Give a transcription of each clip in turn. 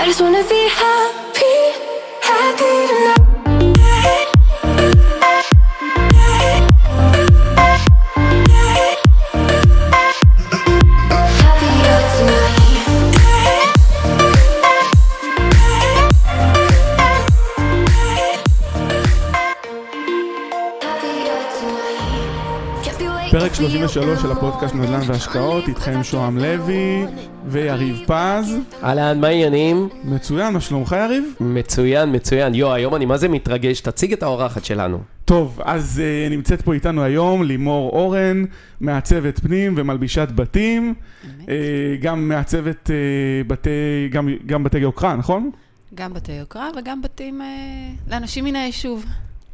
I just wanna be happy, פרק 33 של הפודקאסט נדל"ן והשקעות, איתכם שוהם לוי ויריב פז. אהלן, מה העניינים? מצוין, מה שלומך יריב? מצוין, מצוין. יו, היום אני מה זה מתרגש, תציג את האורחת שלנו. טוב, אז uh, נמצאת פה איתנו היום לימור אורן, מעצבת פנים ומלבישת בתים, uh, גם מעצבת uh, בתי, גם, גם בתי יוקרה, נכון? גם בתי יוקרה וגם בתים אה, לאנשים מן היישוב.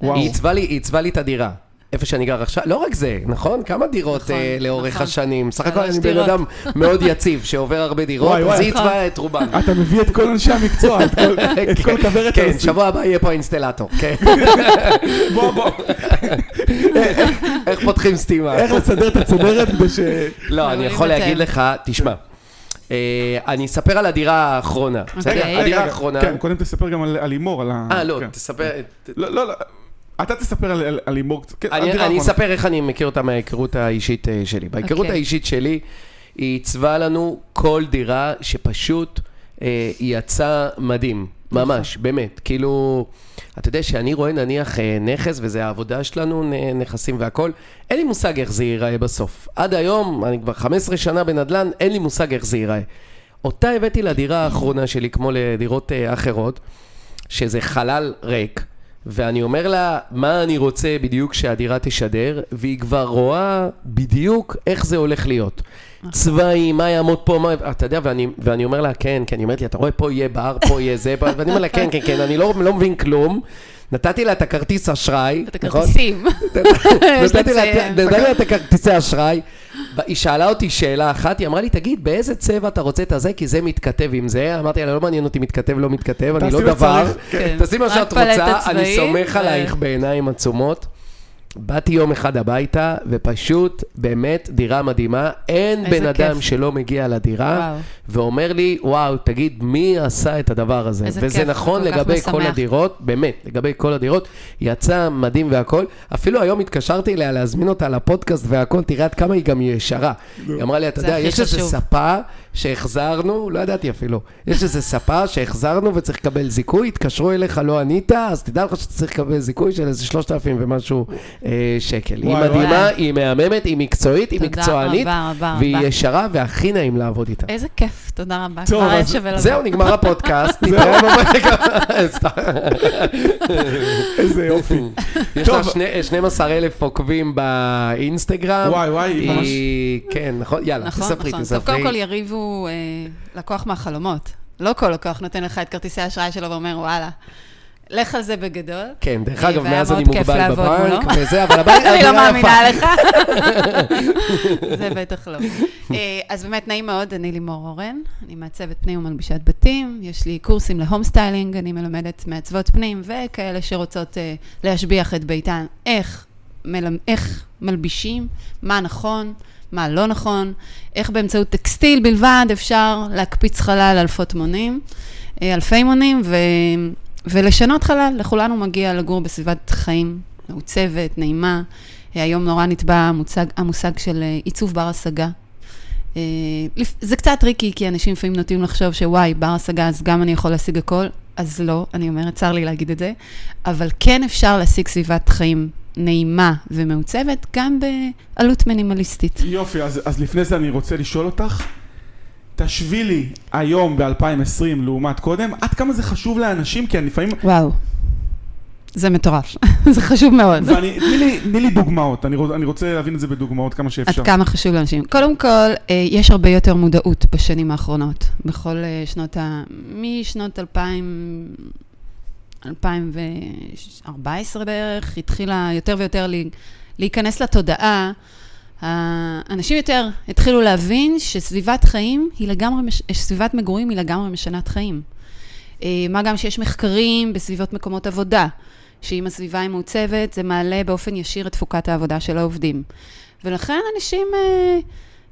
וואו. היא עיצבה לי, לי את הדירה. איפה שאני גר עכשיו, לא רק זה, נכון? כמה דירות נכון, אה, לאורך נכון. השנים. סך הכל אני בן. אדם מאוד יציב, שעובר הרבה דירות, וואי, וואי. אז היא עיצבה את רובן. אתה מביא את כל אנשי המקצוע, את כל, את כל כוורת כן, הנושאים. שבוע הבא יהיה פה האינסטלטור, כן. בוא, בוא, איך פותחים סתימה? איך לסדר את הצוברת כדי ש... לא, אני יכול. להגיד לך, תשמע, אה, אני אספר על הדירה האחרונה, בסדר? אוקיי. הדירה האחרונה... כן, קודם תספר גם על על לימור, על ה... אה, לא, כן. תספר... לא, לא, לא. אתה תספר על- על על לימור קצת. כן, אני. אספר איך אני מכיר אותה מההיכרות האישית אה, שלי. בהיכרות אוקיי. האישית שלי, היא עיצבה לנו כל דירה שפשוט אה, יצא מדהים. ממש, באמת. כאילו, אתה יודע שאני רואה נניח אה, נכס, וזה העבודה שלנו, נ- נכסים והכל, אין לי מושג איך זה ייראה בסוף. עד היום, אני כבר 15 שנה בנדל"ן, אין לי מושג איך זה ייראה. אותה הבאתי לדירה האחרונה שלי, כמו לדירות אה, אחרות, שזה חלל ריק, ואני אומר לה, מה אני רוצה בדיוק שהדירה תשדר, והיא כבר רואה בדיוק איך זה הולך להיות. צבעים, מה יעמוד פה, מה... אתה יודע, ואני, ואני אומר לה, כן, כן, היא אומרת לי, אתה רואה, פה יהיה בר, פה יהיה זה, ואני אומר לה, כן, כן, כן, אני לא, לא מבין כלום. נתתי לה את הכרטיס אשראי, את נכון? הכרטיסים. יש נתתי לה- את הכרטיסי אשראי. היא שאלה אותי שאלה אחת, היא אמרה לי, תגיד, באיזה צבע אתה רוצה את הזה? כי זה מתכתב עם זה. אמרתי לה, לא מעניין אותי מתכתב, לא מתכתב, אני לא דבר. כן. תעשי מה רק שאת רוצה, אני סומך ו- עלייך בעיניים עצומות. באתי יום אחד הביתה, ופשוט, באמת, דירה מדהימה. אין בן כיף. אדם שלא מגיע לדירה, וואו. ואומר לי, וואו, תגיד, מי עשה את הדבר הזה? וזה כיף, נכון כל לגבי כל משמח. הדירות, באמת, לגבי כל הדירות, יצא מדהים והכל. אפילו היום התקשרתי אליה להזמין אותה לפודקאסט והכל, תראה עד כמה היא גם ישרה. היא אמרה לי, אתה יודע, יש איזה. ספה שהחזרנו, לא ידעתי אפילו, יש איזה ספה שהחזרנו וצריך לקבל זיכוי, התקשרו אליך, לא ענית, אז תדע לך שאתה צריך לקבל זיכוי של איזה 3,000 ומשהו אה, שקל. היא וואי, מדהימה, וואי. היא מהממת, היא מקצועית, היא מקצוענית, רבה, רבה, והיא רבה. ישרה והכי נעים לעבוד איתה. איזה כיף, תודה רבה. טוב, כבר אז- שווה לבוא. זהו, נגמר הפודקאסט, נתראה. סתם. איזה יופי. יש לה טוב. שני- 12,000 עוקבים באינסטגרם. וואי, וואי, ממש... היא... כן, נכון, יאללה, נכון, תספרי, נכון. טוב, תספרי. קודם כל יריב הוא אה, לקוח מהחלומות. לא כל לקוח נותן לך את כרטיסי האשראי שלו ואומר, וואלה, לך על זה בגדול. כן, דרך אגב, מאז אני מוגבל בבנק. וזה, אבל הבית, אני לא מאמינה. לך. זה בטח לא. אה, אז באמת, נעים מאוד, אני לימור אורן, אני מעצבת פנים ומלבישת בתים, יש לי קורסים ל home styling, אני מלמדת מעצבות פנים, וכאלה שרוצות אה, להשביח את ביתן, איך, מל... איך מלבישים, מה נכון, מה לא נכון, איך באמצעות טקסטיל בלבד אפשר להקפיץ חלל אלפות מונים, אה, אלפי מונים, ו... ולשנות חלל. לכולנו מגיע לגור בסביבת חיים מעוצבת, נעימה. אה, היום נורא נטבע המושג, המושג של אה, עיצוב בר השגה. לפ- זה קצת טריקי, כי אנשים לפעמים נוטים לחשוב שוואי, בר השגה, אז גם אני יכול להשיג הכל. אז לא, אני אומרת, צר לי להגיד את זה. אבל כן אפשר להשיג סביבת חיים נעימה ומעוצבת, גם בעלות מינימליסטית. יופי, אז, אז לפני זה אני רוצה לשאול אותך, תשווי לי היום ב-2020 לעומת קודם, עד כמה זה חשוב לאנשים, כי אני לפעמים, וואו. זה מטורף, זה חשוב מאוד. ואני, תני לי, תני לי דוגמאות, אני, רוצ, אני רוצה להבין את זה בדוגמאות כמה שאפשר. עד כמה חשוב לאנשים. קודם כל, אה, יש הרבה יותר מודעות בשנים האחרונות. בכל אה, שנות ה... משנות 2000... 2014 בערך, התחילה יותר ויותר להיכנס לתודעה. האנשים יותר התחילו להבין שסביבת חיים היא לגמרי, סביבת מגורים היא לגמרי משנת חיים. אה, מה גם שיש מחקרים בסביבות מקומות עבודה, שאם הסביבה היא מעוצבת, זה מעלה באופן ישיר את תפוקת העבודה של העובדים. ולכן אנשים אה,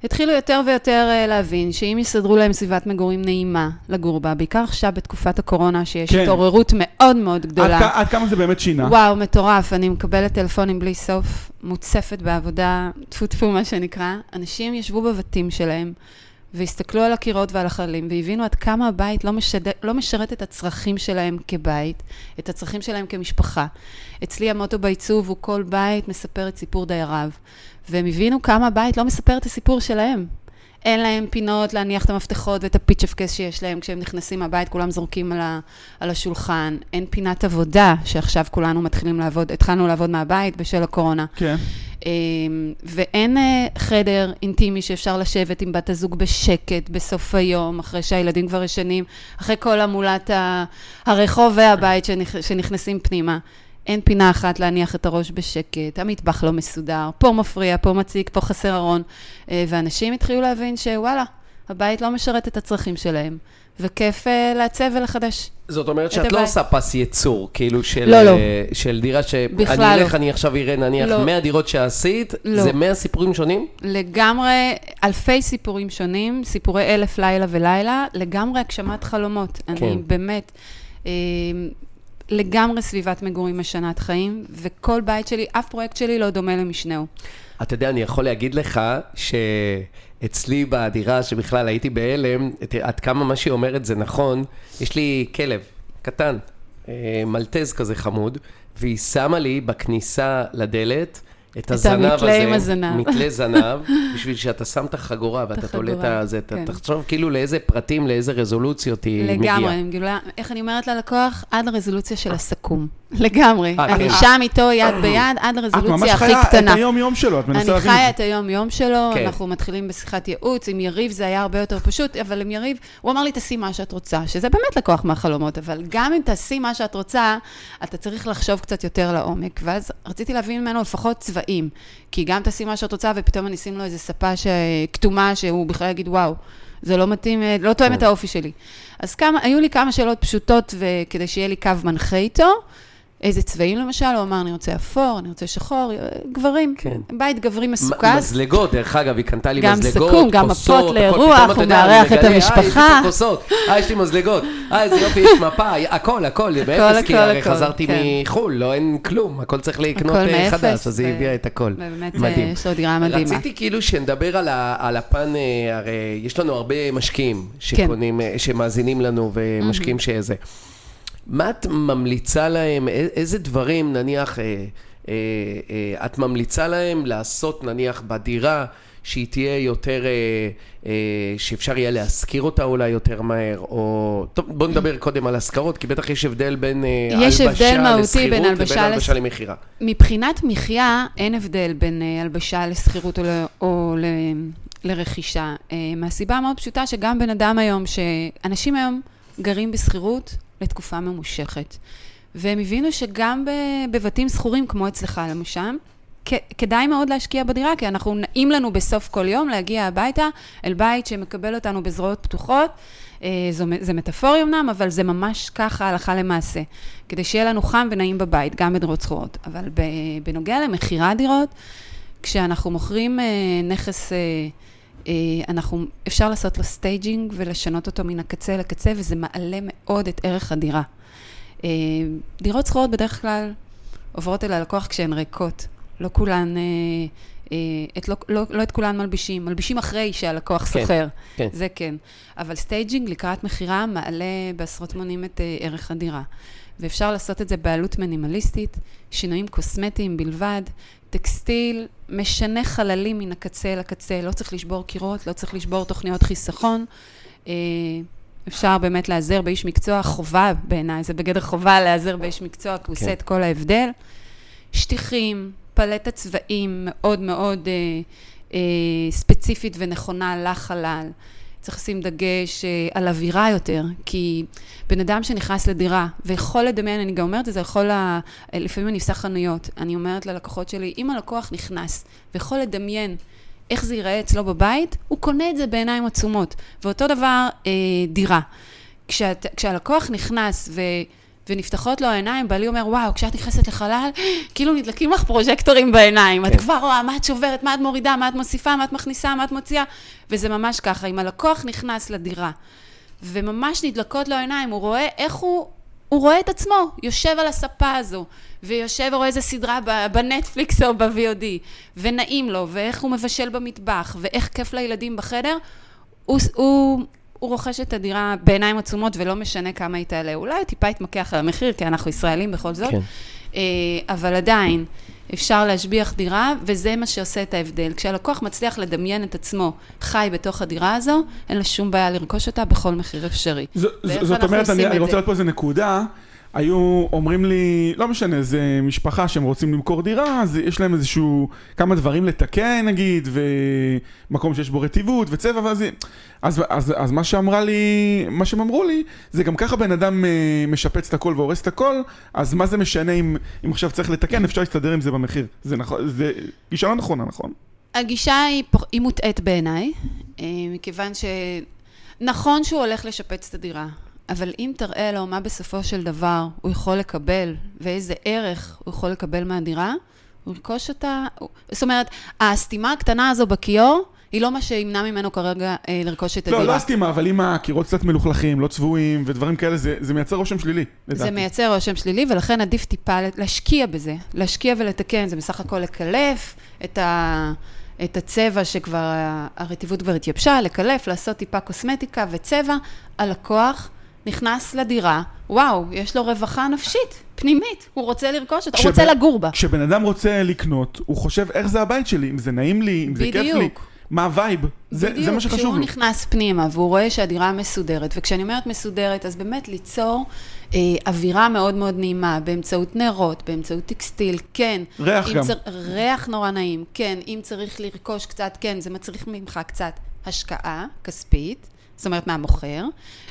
התחילו יותר ויותר אה, להבין שאם יסדרו להם סביבת מגורים נעימה לגור בה, בעיקר עכשיו בתקופת הקורונה, שיש כן. התעוררות מאוד מאוד עד, גדולה. כ- עד כמה זה באמת שינה? וואו, מטורף, אני מקבלת טלפונים בלי סוף, מוצפת בעבודה, טפו טפו מה שנקרא. אנשים ישבו בבתים שלהם והסתכלו על הקירות ועל החללים והבינו עד כמה הבית לא, משד... לא משרת את הצרכים שלהם כבית, את הצרכים שלהם כמשפחה. אצלי המוטו בעיצוב הוא כל בית מספר את סיפור דייריו. והם הבינו כמה הבית לא מספר את הסיפור שלהם. אין להם פינות להניח את המפתחות ואת הפיצ'ף קס שיש להם כשהם נכנסים מהבית, כולם זורקים על, ה, על השולחן. אין פינת עבודה, שעכשיו כולנו מתחילים לעבוד, התחלנו לעבוד מהבית בשל הקורונה. כן. אמ, ואין אה, חדר אינטימי שאפשר לשבת עם בת הזוג בשקט בסוף היום, אחרי שהילדים כבר ישנים, אחרי כל המולת הרחוב והבית שנכ- שנכנסים פנימה. אין פינה אחת להניח את הראש בשקט, המטבח לא מסודר, פה מפריע, פה מציק, פה חסר ארון. אה, ואנשים התחילו להבין שוואלה, הבית לא משרת את הצרכים שלהם, וכיף אה, לעצב ולחדש. זאת אומרת את שאת לא. עושה פס ייצור, כאילו של, לא, לא. אה, של דירה שאני בכלל אלך, לא. אני עכשיו אראה נניח לא. 100 דירות שעשית, לא. זה 100 סיפורים שונים? לגמרי, אלפי סיפורים שונים, סיפורי אלף לילה ולילה, לגמרי הגשמת חלומות. כן. אני באמת, לגמרי סביבת מגורים משנת חיים, וכל בית שלי, אף פרויקט שלי לא דומה למשנהו. אתה יודע, אני יכול להגיד לך שאצלי בדירה, שבכלל הייתי בהלם, עד כמה מה שהיא אומרת זה נכון, יש לי כלב קטן, אה, מלטז כזה חמוד, והיא שמה לי בכניסה לדלת את הזנב הזה, עם הזנב. מתלה זנב, בשביל שאתה שם את החגורה ואתה תולה את הזה, אתה כן. תחשוב כאילו לאיזה פרטים, לאיזה רזולוציות היא מגיעה. לגמרי, איך אני אומרת ללקוח? עד לרזולוציה של הסכו"ם. לגמרי. אה, אני כן. שם איתו יד ביד, עד את ממש לרזולוציה הכי חיה את קטנה. היום-יום שלו, את מנסה אני להבין חיה את את היום-יום שלו, כן. אנחנו מתחילים בשיחת ייעוץ, עם יריב זה היה הרבה יותר פשוט, אבל עם יריב, הוא אמר לי, תעשי מה שאת רוצה, שזה באמת לקוח מהחלומות, אבל גם אם תעשי מה שאת רוצה, אתה צריך לחשוב קצת יותר לעומק, ואז רציתי להבין ממנו לפחות צבעים, כי גם תעשי מה שאת רוצה, ופתאום אני אשים לו איזה ספה. כתומה, שהוא בכלל יגיד, וואו, זה לא מתאים, אה, לא תואם את האופי שלי. אז כמה, היו לי כמה שאלות פשוטות, וכדי שיהיה לי קו מנחה איתו, איזה צבעים למשל, הוא אמר, אני רוצה אפור, אני רוצה שחור, אה, גברים, כן. בית גברי מסוכס. מזלגות, דרך אגב, היא קנתה לי גם מזלגות, סכו"ם, גם כוסות, מפות הכל. לאירוח, הוא מארח את מגלה, אה, יש לי המשפחה." פה כוסות, אה, יש לי מזלגות, אה, איזה יופי, יש מפה, הכל, הכל, באפס, כי הכל, הרי הכל, חזרתי כן. מחו"ל, לא, אין כלום, הכל צריך לקנות הכל אה, מאפס, חדש, אז היא הביאה את הכל. ובאמת, אה. יש לו דירה מדהימה. רציתי כאילו שנדבר על, על הפן, הרי יש לנו הרבה משקיעים שקונים, כן. אה, שמאזינים לנו ומשקיעים שזה. מה את ממליצה להם, איזה דברים נניח אה, אה, אה, את ממליצה להם לעשות נניח בדירה שהיא תהיה יותר, אה, אה, שאפשר יהיה להשכיר אותה אולי יותר מהר, או... טוב, בוא נדבר קודם על השכרות, כי בטח יש הבדל בין אה, יש הלבשה הבדל לשכירות בין לבין הלבשה הלבשה לס- למכירה. מבחינת מחיה, אין הבדל בין אה, הלבשה לשכירות או, ל- או ל- לרכישה. אה, מהסיבה המאוד פשוטה שגם בן אדם היום, שאנשים היום גרים בשכירות לתקופה ממושכת. והם הבינו שגם בבתים שכורים, כמו אצלך למשל, כדאי מאוד להשקיע בדירה, כי אנחנו, נעים לנו בסוף כל יום להגיע הביתה אל בית שמקבל אותנו בזרועות פתוחות. אה, זו, זה מטאפורי אמנם, אבל זה ממש ככה הלכה למעשה. כדי שיהיה לנו חם ונעים בבית, גם בדירות שכורות. אבל בנוגע למכירת דירות, כשאנחנו מוכרים אה, נכס, אה, אנחנו, אפשר לעשות לו staging ולשנות אותו מן הקצה לקצה, וזה מעלה מאוד את ערך הדירה. אה, דירות שכורות בדרך כלל עוברות אל הלקוח כשהן ריקות. לא כולן, אה, אה, את, לא, לא, לא את כולן מלבישים, מלבישים אחרי שהלקוח כן, סוחר. כן. זה כן. אבל staging לקראת מכירה מעלה בעשרות מונים את אה, ערך הדירה. ואפשר לעשות את זה בעלות מינימליסטית, שינויים קוסמטיים בלבד, טקסטיל, משנה חללים מן הקצה לקצה, לא צריך לשבור קירות, לא צריך לשבור תוכניות חיסכון. אה, אפשר באמת להיעזר באיש מקצוע, חובה בעיניי, זה בגדר חובה להיעזר באיש מקצוע, כי הוא כן. עושה את כל ההבדל. שטיחים, פלטת צבעים מאוד מאוד אה, אה, ספציפית ונכונה לחלל. צריך לשים דגש אה, על אווירה יותר, כי בן אדם שנכנס לדירה ויכול לדמיין, אני גם אומרת את זה, יכול, ה... אה, לפעמים אני עושה חנויות, אני אומרת ללקוחות שלי, אם הלקוח נכנס ויכול לדמיין איך זה ייראה אצלו בבית, הוא קונה את זה בעיניים עצומות. ואותו דבר, אה, דירה. כשאת, כשהלקוח נכנס ו... ונפתחות לו העיניים, בעלי אומר, וואו, כשאת נכנסת לחלל, כאילו נדלקים לך פרוז'קטורים בעיניים. את כן. כבר רואה מה את שוברת, מה את מורידה, מה את מוסיפה, מה את מכניסה, מה את מוציאה. וזה ממש ככה, אם הלקוח נכנס לדירה, וממש נדלקות לו העיניים, הוא רואה איך הוא... הוא רואה את עצמו, יושב על הספה הזו, ויושב ורואה איזה סדרה בנטפליקס או ב-VOD, ונעים לו, ואיך הוא מבשל במטבח, ואיך כיף לילדים בחדר, הוא, הוא, הוא רוכש את הדירה בעיניים עצומות, ולא משנה כמה היא תעלה. אולי טיפה יתמקח על המחיר, כי אנחנו ישראלים בכל זאת, כן. אה, אבל עדיין, אפשר להשביח דירה, וזה מה שעושה את ההבדל. כשהלקוח מצליח לדמיין את עצמו חי בתוך הדירה הזו, אין לו שום בעיה לרכוש אותה בכל מחיר אפשרי. ז- זאת אומרת, אני, אני רוצה? להיות פה איזה נקודה. היו אומרים לי, לא משנה, זה משפחה שהם רוצים למכור דירה, אז יש להם איזשהו, כמה דברים לתקן נגיד, ומקום שיש בו רטיבות וצבע, ואז, אז, אז, אז מה שאמרה לי, מה שהם אמרו לי, זה גם ככה בן אדם אה, משפץ את הכל והורס את הכל, אז מה זה משנה אם, אם עכשיו צריך לתקן, אפשר להסתדר עם זה במחיר. זה נכון, זה גישה לא נכונה, נכון? הגישה היא, היא מוטעית בעיניי, אה, מכיוון שנכון שהוא הולך לשפץ את הדירה, אבל אם תראה לו מה בסופו של דבר הוא יכול לקבל, ואיזה ערך הוא יכול לקבל מהדירה, הוא ירכוש אותה. זאת אומרת, הסתימה הקטנה הזו בכיור, היא לא מה שימנע ממנו כרגע אה, לרכוש את לא, הדירה. לא הסתימה, אבל אם הקירות קצת מלוכלכים, לא צבועים ודברים כאלה, זה, זה מייצר רושם שלילי, זה לדעתי. מייצר רושם שלילי, ולכן עדיף טיפה להשקיע בזה. להשקיע ולתקן, זה בסך הכל לקלף את, ה, את הצבע שכבר, הרטיבות כבר התייבשה, לקלף, לעשות טיפה קוסמטיקה וצבע. הלקוח נכנס לדירה, וואו, יש לו רווחה נפשית, פנימית, הוא רוצה לרכוש אותה, הוא רוצה לגור בה. כשבן אדם רוצה לקנות, הוא חושב איך זה הבית שלי, אם זה נעים לי, אם זה כיף לי, בדיוק. מה ה vibe, זה, זה מה שחשוב כשהוא לו. נכנס פנימה והוא רואה שהדירה מסודרת, וכשאני אומרת מסודרת, אז באמת ליצור אה, אווירה מאוד מאוד נעימה, באמצעות נרות, באמצעות טקסטיל, כן. ריח גם. צר... ריח נורא נעים, כן. אם צריך לרכוש קצת, כן, זה מצריך ממך קצת השקעה כספית. זאת אומרת מהמוכר,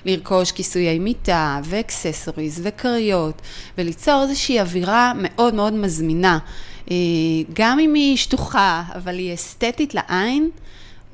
לרכוש כיסויי מיטה ואקססוריז וכריות, וליצור איזושהי אווירה מאוד מאוד מזמינה. אה, גם אם היא שטוחה, אבל היא אסתטית לעין,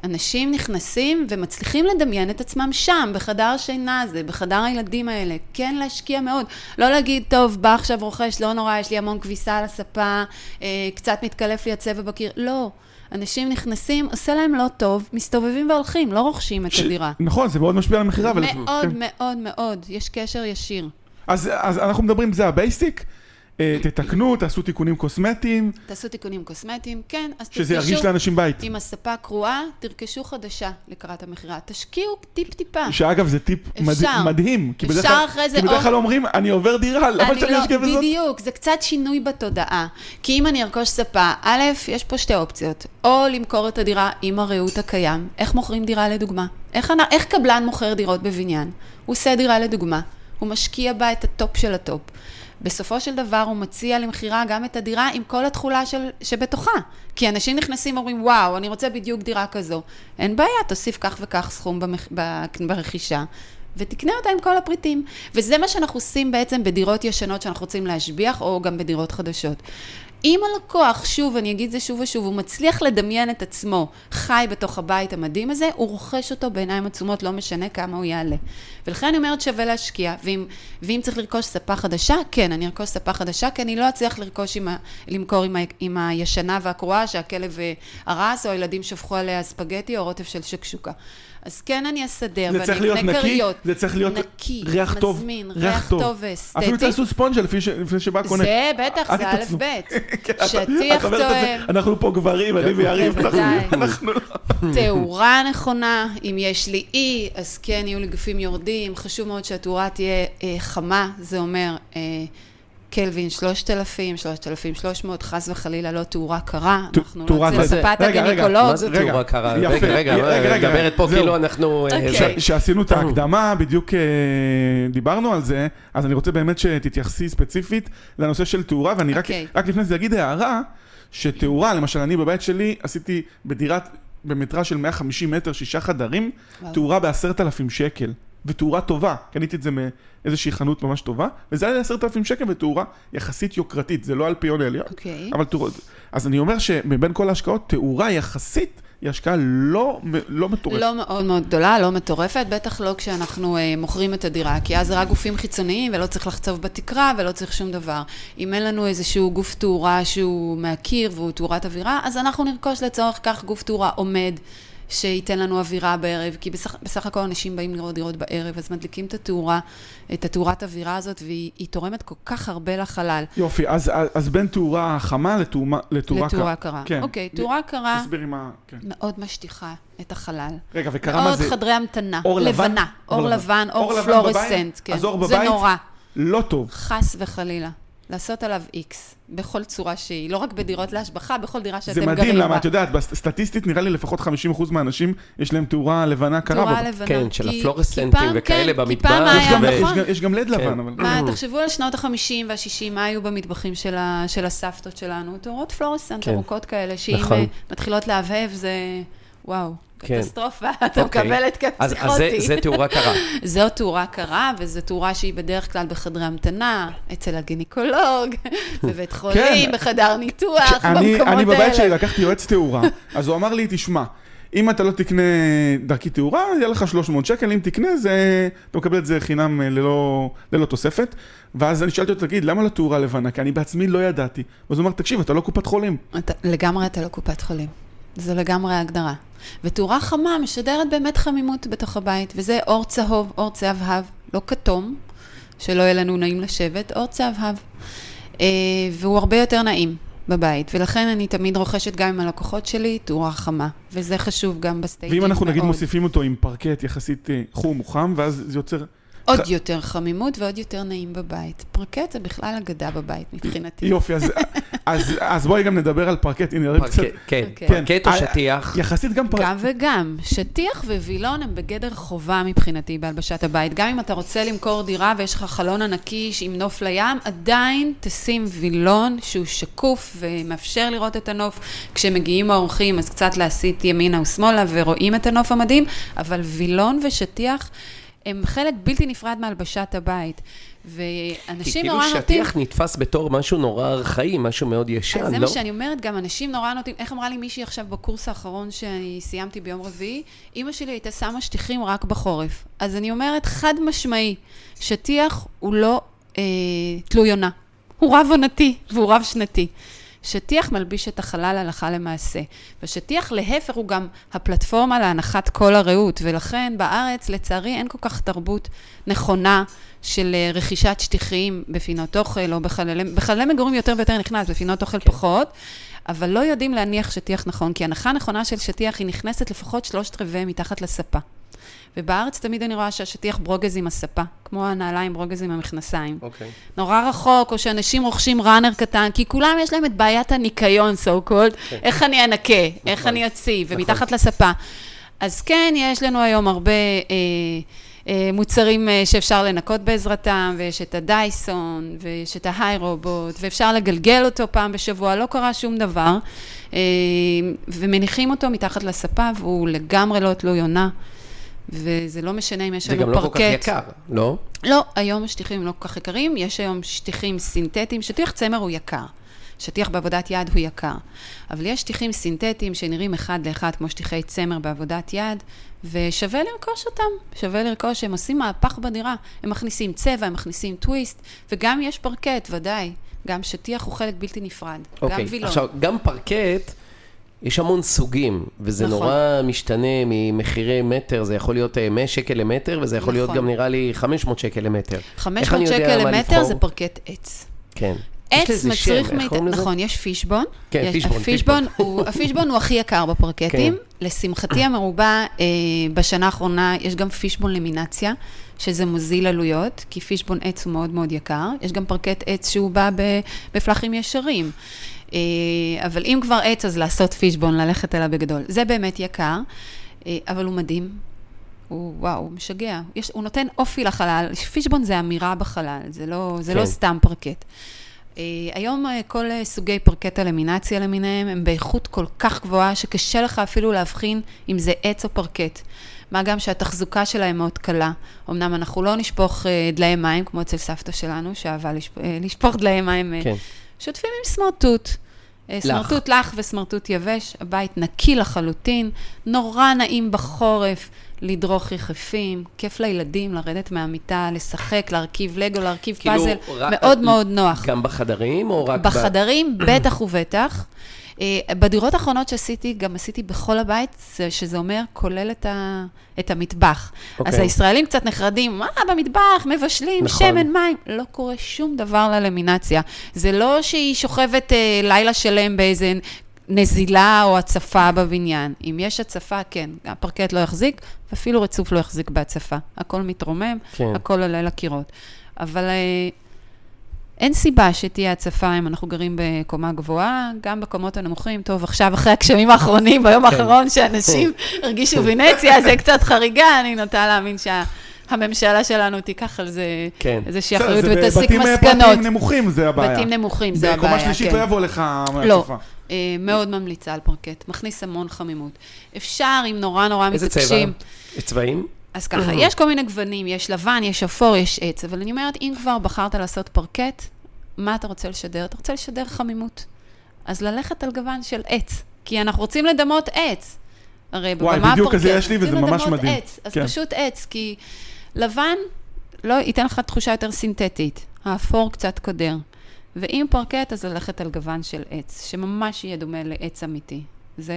אנשים נכנסים ומצליחים לדמיין את עצמם שם, בחדר השינה הזה, בחדר הילדים האלה. כן להשקיע מאוד. לא להגיד, טוב, בא עכשיו רוכש, לא נורא, יש לי המון כביסה על הספה, אה, קצת מתקלף לי הצבע בקיר. לא. אנשים נכנסים, עושה להם לא טוב, מסתובבים והולכים, לא רוכשים את ש- הדירה. נכון, זה מאוד משפיע על המכירה. אבל- מאוד כן. מאוד מאוד, יש קשר ישיר. אז, אז אנחנו מדברים, זה ה basic, תתקנו, תעשו תיקונים קוסמטיים, תעשו תיקונים קוסמטיים, כן, אז שזה ירגיש לאנשים בית. אם הספה קרועה, תרכשו חדשה לקראת המכירה. תשקיעו טיפ-טיפה. שאגב, זה טיפ. אפשר. מדהים. כי בדרך אפשר אחרי זה כי בדרך כלל אומרים, אני עובר דירה, למה אני שאני לא, אשקיע בזאת? בדיוק, זה קצת שינוי בתודעה. כי אם אני ארכוש ספה, א', יש פה שתי אופציות. או למכור את הדירה עם הריהוט הקיים. איך מוכרים דירה לדוגמה? איך, אנ- איך קבלן מוכר דירות בבניין? הוא עושה דירה לדוגמה. הוא משקיע בה את הטופ של הטופ. בסופו של דבר הוא מציע למכירה גם את הדירה עם כל התכולה של, שבתוכה. כי אנשים נכנסים ואומרים, וואו, אני רוצה בדיוק דירה כזו. אין בעיה, תוסיף כך וכך סכום במח... ברכישה. ותקנה אותה עם כל הפריטים. וזה מה שאנחנו עושים בעצם בדירות ישנות שאנחנו רוצים להשביח, או גם בדירות חדשות. אם הלקוח, שוב, אני אגיד זה שוב ושוב, הוא מצליח לדמיין את עצמו חי בתוך הבית המדהים הזה, הוא רוכש אותו בעיניים עצומות, לא משנה כמה הוא יעלה. ולכן אני אומרת שווה להשקיע, ואם, ואם צריך לרכוש ספה חדשה, כן, אני ארכוש ספה חדשה, כי אני לא אצליח לרכוש עם ה, למכור עם, ה, עם הישנה והקרועה, שהכלב אה, הרס, או הילדים שפכו עליה ספגטי או רוטב של שקשוקה. אז כן, אני אסדר, זה צריך ואני להיות אקנה נקי, כריות. זה צריך להיות נקי, ריח טוב, מזמין, ריח ריח טוב. ואסתטי. אפילו תעשו ספונג'ה לפני לפני שבא קונה. זה בטח, זה א'. ב'. כן, שטיח תואם. אנחנו פה גברים, אני ויריב, אנחנו- לא... תאורה נכונה, אם יש לי אי, אז כן יהיו לי גופים יורדים. חשוב מאוד שהתאורה תהיה אה, חמה, זה אומר אה, קלווין 3,000, 3,300, חס וחלילה לא תאורה קרה. אנחנו לא זה- אצל ספת הגינקולוג. מה זה תאורה קרה? יפה. רגע, רגע, רגע, רגע, מדברת פה. כאילו אנחנו... אה, אוקיי. שעשינו את ההקדמה, בדיוק אה, דיברנו על זה, אז אני רוצה באמת שתתייחסי ספציפית לנושא של תאורה, ואני רק, אוקיי. רק לפני זה אגיד הערה, שתאורה, למשל אני בבית שלי עשיתי בדירת, במטרה של 150 מטר, שישה חדרים. תאורה בעשרת אלפים שקל. ותאורה טובה, קניתי את זה מאיזושהי חנות ממש טובה, וזה היה לי עשרת אלפים שקל ותאורה יחסית יוקרתית, זה לא אלפיון עליון, אוקיי. אבל תאורה, אז אני אומר שמבין כל ההשקעות, תאורה יחסית היא השקעה לא, לא מטורפת. לא מאוד מאוד גדולה, לא מטורפת, בטח לא כשאנחנו אה, מוכרים את הדירה, כי אז זה רק גופים חיצוניים ולא צריך לחצוב בתקרה ולא צריך שום דבר. אם אין לנו איזשהו גוף תאורה שהוא מהקיר והוא תאורת אווירה, אז אנחנו נרכוש לצורך כך גוף תאורה עומד. שייתן לנו אווירה בערב, כי בסך, בסך הכל אנשים באים לראות דירות בערב, אז מדליקים את התאורה, את התאורת אווירה הזאת, והיא היא תורמת כל כך הרבה לחלל. יופי, אז, אז, אז בין תאורה חמה לתאומה- לתאורה לתאורה קרה. כן. אוקיי, תאורה קרה תסבירי מה... כן. מאוד משטיחה את החלל. רגע, וקרה מה מאוד זה? חדרי המתנה. אור לבן? לבנה. אור לבן, אור לבן פלורסנט? כן. אז אור זה בבית? נורא. לא טוב. חס וחלילה. לעשות עליו איקס, בכל צורה שהיא. לא רק בדירות להשבחה, בכל דירה שאתם זה גרים בה. מדהים, למה את יודעת, סטטיסטית נראה לי לפחות 50% מהאנשים יש להם תאורה לבנה קרה. תאורה. לבנה. כן, של הפלורסנטים וכאלה כן, במטבח, יש גם- נכון. יש גם לד לבן, כן. אבל... מה, תחשבו על שנות ה-50 וה-60, מה היו במטבחים של, הסבתות שלנו? תאורות פלורסנט כן. ארוכות כאלה, שאם נכון. אה, מתחילות להבהב זה... וואו. קטסטרופה, אתה אוקיי. מקבל התקף אז, אז זה, פסיכוטי. זה תאורה קרה. זו תאורה קרה, וזו תאורה שהיא בדרך כלל בחדרי המתנה, אצל הגינקולוג, בבית חולים, בחדר ניתוח, אני, במקומות אני בבית האלה. שלי לקחתי יועץ תאורה, אז הוא אמר לי, תשמע, אם אתה לא תקנה דרכי תאורה, יהיה לך 300 שקל, אם תקנה, זה, אתה מקבל את זה חינם אה, ללא, ללא תוספת. ואז אני שאלתי אותו, תגיד, למה לא תאורה לבנה? כי אני בעצמי לא ידעתי. אז הוא אמר, תקשיב, אתה לא קופת חולים. אתה, לגמרי אתה לא קופת חולים. זו לגמרי ההגדרה. ותאורה חמה משדרת באמת חמימות בתוך הבית, וזה אור צהוב, אור צהבהב, לא כתום, שלא יהיה לנו נעים לשבת, אור צהבהב. אה, והוא הרבה יותר נעים בבית, ולכן אני תמיד רוכשת גם עם הלקוחות שלי תאורה חמה, וזה חשוב גם ב staging ואם אנחנו נגיד מאוד. מוסיפים אותו עם פרקט יחסית אה, חום או חם, ואז זה יוצר... עוד ח- יותר חמימות ועוד יותר נעים בבית. פרקט זה בכלל אגדה בבית מבחינתי. יופי, אז, אז, אז בואי גם נדבר על פרקט, הנה, נראה קצת... פרקט, כן, אוקיי. פרקט או אה, שטיח? יחסית גם פרקט. גם וגם. שטיח ווילון הם בגדר חובה מבחינתי בהלבשת הבית. גם אם אתה רוצה למכור דירה ויש לך חלון ענקי עם נוף לים, עדיין תשים וילון שהוא שקוף ומאפשר לראות את הנוף. כשמגיעים האורחים, אז קצת להסיט ימינה ושמאלה ורואים את הנוף המדהים, אבל וילון ושטיח הם חלק בלתי נפרד מהלבשת הבית. כי ואנשים כאילו נורא נוטים... שטיח נתפס בתור משהו נורא ארכאי, משהו מאוד ישן, אז זה לא? מה שאני אומרת, גם אנשים נורא נוטים, איך אמרה לי מישהי עכשיו בקורס האחרון שאני סיימתי ביום רביעי? אימא שלי הייתה שמה שטיחים רק בחורף. אז אני אומרת, חד משמעי, שטיח הוא לא אה, תלוי עונה. הוא רב עונתי והוא רב שנתי. שטיח מלביש את החלל הלכה למעשה. ושטיח להפך הוא גם הפלטפורמה להנחת כל הרעות, ולכן בארץ לצערי אין כל כך תרבות נכונה של אה, רכישת שטיחים בפינות אוכל או בחללי, בחללי מגורים יותר ויותר נכנס, בפינות אוכל כן. פחות. אבל לא יודעים להניח שטיח נכון, כי הנחה נכונה של שטיח היא נכנסת לפחות שלושת רבעי מתחת לספה. ובארץ תמיד אני רואה שהשטיח ברוגז עם הספה, כמו הנעליים ברוגז עם המכנסיים. אוקיי. נורא רחוק, או שאנשים רוכשים ראנר קטן, כי כולם יש להם את בעיית הניקיון, so called, כן. איך אני אנקה, איך אני אציב, ומתחת לספה. אז כן, יש לנו היום הרבה אה, אה, מוצרים אה, שאפשר לנקות בעזרתם, ויש את הדייסון, ויש את ההיי רובוט, ואפשר לגלגל אותו פעם בשבוע, לא קרה שום דבר, אה, ומניחים אותו מתחת לספה, והוא לגמרי לא תלוי עונה. וזה לא משנה אם יש זה לנו גם פרקט. לא כל כך יקר, לא? לא, היום השטיחים לא כל כך יקרים, יש היום שטיחים סינתטיים, שטיח צמר הוא יקר. שטיח בעבודת יד הוא יקר. אבל יש שטיחים סינתטיים שנראים אחד לאחד כמו שטיחי צמר בעבודת יד, ושווה לרכוש אותם. שווה לרכוש, הם עושים מהפך בדירה. הם מכניסים צבע, הם מכניסים טוויסט, וגם יש פרקט, ודאי. גם שטיח הוא חלק בלתי נפרד. גם אוקיי. וילון. עכשיו, גם פרקט, יש המון סוגים, וזה נכון. נורא משתנה ממחירי מטר, זה יכול להיות אה, 100 שקל למטר, וזה יכול להיות נכון. גם נראה לי 500 שקל למטר. איך 500 אני יודע שקל למטר? זה פרקט עץ. כן. עץ מצריך לזה? נכון, יש פישבון. כן, יש- פישבון, הפישבון פישבון. הוא, הפישבון הוא הכי יקר בפרקטים. כן. לשמחתי המרובה, אה, בשנה האחרונה יש גם פישבון למינציה, שזה מוזיל עלויות, כי פישבון עץ הוא מאוד מאוד יקר. יש גם פרקט עץ שהוא בא בפלחים ישרים. אה, אבל אם כבר עץ, אז לעשות פישבון, ללכת עליו בגדול. זה באמת יקר, אה, אבל הוא מדהים. הוא, וואו, הוא משגע. יש, הוא נותן אופי לחלל. פישבון זה אמירה בחלל, זה לא, זה כן. לא סתם פרקט. אה, היום כל סוגי פרקט הלמינציה למיניהם הם באיכות כל כך גבוהה, שקשה לך אפילו להבחין אם זה עץ או פרקט. מה גם שהתחזוקה שלהם מאוד קלה. אמנם אנחנו לא נשפוך אה, דלי מים, כמו אצל סבתא שלנו, שאהבה לשפ... לשפוך דלי מים. כן. שוטפים עם סמרטוט. אה, סמרטוט לח וסמרטוט יבש, הבית נקי לחלוטין, נורא נעים בחורף לדרוך יחפים, כיף לילדים לרדת מהמיטה, לשחק, להרכיב לגו, להרכיב כאילו, פאזל, רק- מאוד מאוד נוח. גם בחדרים או רק... ב- בחדרים, בטח ובטח. אה, בדירות האחרונות שעשיתי, גם עשיתי בכל הבית, זה- שזה אומר, כולל את, ה, את המטבח. אוקיי. אז הישראלים קצת נחרדים, מה, במטבח, מבשלים, נכון. שמן, מים. לא קורה שום דבר ללמינציה. זה לא שהיא שוכבת אה, לילה שלם באיזה נזילה או הצפה בבניין. אם יש הצפה, כן, הפרקט לא יחזיק, ואפילו רצוף לא יחזיק בהצפה. הכל מתרומם, כן. הכל עולה לקירות. אבל אה, אין סיבה שתהיה הצפה אם אנחנו גרים בקומה גבוהה, גם בקומות הנמוכים. טוב, עכשיו, אחרי הגשמים האחרונים, ביום כן. האחרון שאנשים הרגישו ונציה, זה קצת חריגה, אני נוטה להאמין שהממשלה שלנו תיקח על זה כן. איזושהי אחריות זה ותסיק אה, מסקנות. פרטיים נמוכים זה הבעיה. בתים נמוכים, זה הבעיה, בקומה שלישית כן. לא יבוא לך לא, מהצפה. אה, מאוד ממליצה על פרקט, מכניס המון חמימות. אפשר, אם נורא נורא איזה צבע? מתעקשים, צבעים? אז ככה, יש כל מיני גוונים, יש לבן, יש אפור, יש עץ, אבל אני אומרת, אם כבר בחרת לעשות פרקט, מה אתה רוצה לשדר? אתה רוצה לשדר חמימות. אז ללכת על גוון של עץ, כי אנחנו רוצים לדמות עץ. הרי וואי, בבמה בדיוק כזה הפרקט, יש לי, וזה ממש מדהים. עץ, אז כן. פשוט עץ, כי לבן לא ייתן לך תחושה יותר סינתטית, האפור קצת קודר. ואם פרקט, אז ללכת על גוון של עץ, שממש יהיה דומה לעץ אמיתי. זה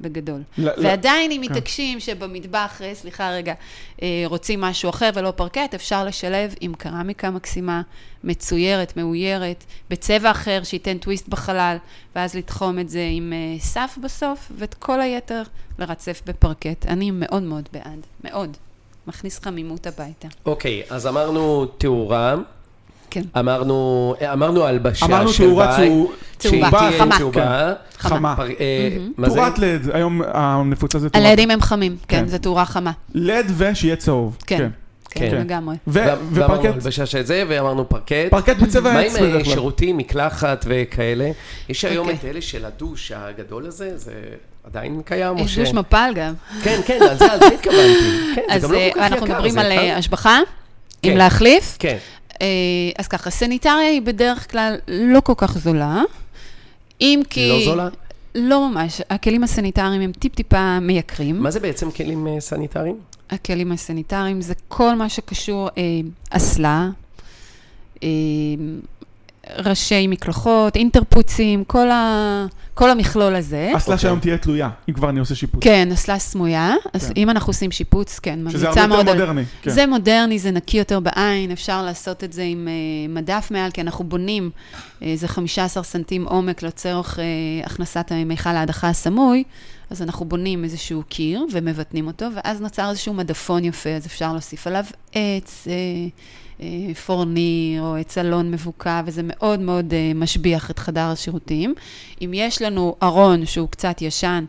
בגדול. ל- ועדיין אם כן. מתעקשים שבמטבח, אה, סליחה רגע, אה, רוצים משהו אחר ולא פרקט, אפשר לשלב עם קרמיקה מקסימה, מצוירת, מאוירת, בצבע אחר שייתן טוויסט בחלל, ואז לתחום את זה עם אה, סף בסוף, ואת כל היתר לרצף בפרקט. אני מאוד מאוד בעד, מאוד. מכניס חמימות הביתה. אוקיי, אז אמרנו תאורה, כן. אמרנו, אמרנו הלבשה אמרנו של תאורה צהובה. צהובה. חמה. פר- אה. מה זה? תאורת לד, היום הנפוצה זה תאורת הלדים הם חמים, כן, כן. זו תאורה חמה. לד ושיהיה צהוב. כן. כן. כן, כן. לגמרי. ו- ואמרנו ופרקט, הלבשה של זה, ואמרנו פרקט. פרקט בצבע מה עץ עם אה. שירותים, מקלחת וכאלה? יש היום אוקיי. את אלה של הדוש הגדול הזה, זה עדיין קיים? או יש ש- דוש מפל גם. כן, כן, על זה על זה התכוונתי. כן, זה אז גם לא אה, כל כך אנחנו מדברים זה על. אה, השבחה, כן. אם להחליף. כן, אה, אז ככה, סניטריה היא בדרך כלל לא כל כך זולה. אם כי... לא זולה? לא ממש. הכלים הסניטריים הם טיפ-טיפה מייקרים. מה זה בעצם כלים אה, סניטריים? הכלים הסניטריים זה כל מה שקשור אה, אסלה, אה, ראשי מקלחות, אינטרפוצים, כל, ה, כל המכלול הזה. אסלה אוקיי. שהיום תהיה תלויה, אם כבר אני עושה שיפוץ. כן, אסלה סמויה. אז כן. אם אנחנו עושים שיפוץ, כן, שזה ממליצה הרבה מאוד יותר על... מודרני. כן. זה מודרני, זה נקי יותר בעין, אפשר לעשות את זה עם uh, מדף מעל, כי אנחנו בונים איזה 15 סנטים עומק לצורך uh, הכנסת מיכל ההדחה הסמוי, אז אנחנו בונים איזשהו קיר ומבטנים אותו, ואז נוצר איזשהו מדפון יפה, אז אפשר להוסיף עליו עץ, אה, אה, פורניר או עץ אלון מבוקע, וזה מאוד מאוד אה, משביח את חדר השירותים. אם יש לנו ארון שהוא קצת ישן,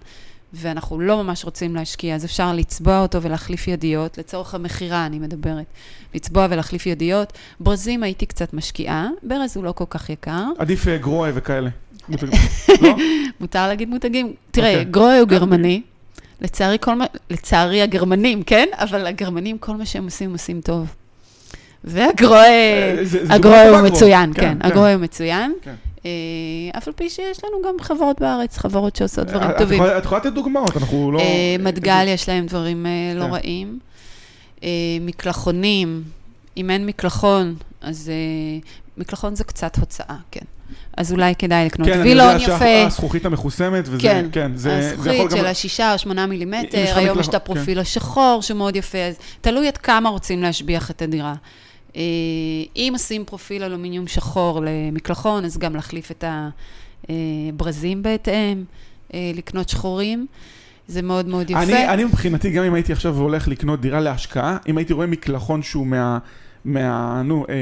ואנחנו לא ממש רוצים להשקיע, אז אפשר לצבוע אותו ולהחליף ידיות, לצורך המכירה אני מדברת. לצבוע ולהחליף ידיות. ברזים הייתי קצת משקיעה, ברז הוא לא כל כך יקר. עדיף אה, גרועה וכאלה. לא? מותר להגיד מותגים. תראה, אוקיי. גרוי הוא גרמני. לצערי, כל מה, לצערי הגרמנים, כן? אבל הגרמנים, כל מה שהם עושים, עושים טוב. והגרוי, אה, זה- זה הגרוי דוגמה הוא מצוין, כן, כן, כן. הגרוי הוא מצוין. כן. אה, אף על פי שיש לנו גם חברות בארץ, חברות שעושות דברים את טובים. את יכולה לתת דוגמאות, אנחנו לא... אה, מדגל יש להם דברים אה, לא כן. רעים. אה, מקלחונים, אם אין מקלחון, אז אה, מקלחון זה קצת הוצאה, כן. אז אולי כדאי לקנות כן, אני וילון יודע יפה. שהזכוכית המחוסמת, וזה, כן, כן, זה זה יכול הזכוכית גם... של השישה או שמונה מילימטר, היום יש את הפרופיל השחור שמאוד יפה, אז תלוי עד כמה רוצים להשביח את הדירה. אה, אם עושים פרופיל אלומיניום שחור למקלחון, אז גם להחליף את הברזים בהתאם, אה, לקנות שחורים, זה מאוד מאוד יפה. אני, אני מבחינתי, גם אם הייתי עכשיו הולך לקנות דירה להשקעה, אם הייתי רואה מקלחון שהוא מה... מה... נו, אה,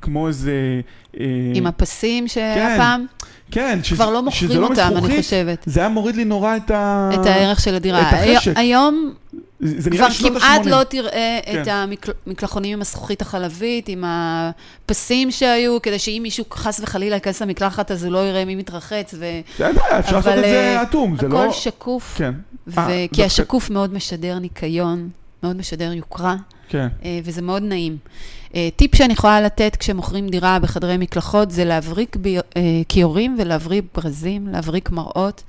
כמו איזה... אה, עם הפסים שהיה כן, פעם, כן, שזה, כבר לא מוכרים לא אותם, אני מזכוכית, חושבת. זה היה מוריד לי נורא את ה... את הערך של הדירה. את החשק. היום זה נראה כבר לי שנות כמעט ה-80. לא תראה כן. את המקלחונים עם הזכוכית החלבית, עם הפסים שהיו, כדי שאם מישהו חס וחלילה ייכנס למקלחת, אז הוא לא יראה מי מתרחץ, ו... זה בעיה, אפשר לעשות את זה אה, אטום, זה לא... הכל שקוף, כן. ו- אה, כי השקוף מאוד משדר ניקיון, מאוד משדר יוקרה, כן. אה, וזה מאוד נעים. אה, טיפ שאני יכולה לתת כשמוכרים דירה בחדרי מקלחות, זה להבריק כיורים ולהבריק ברזים, להבריק מראות.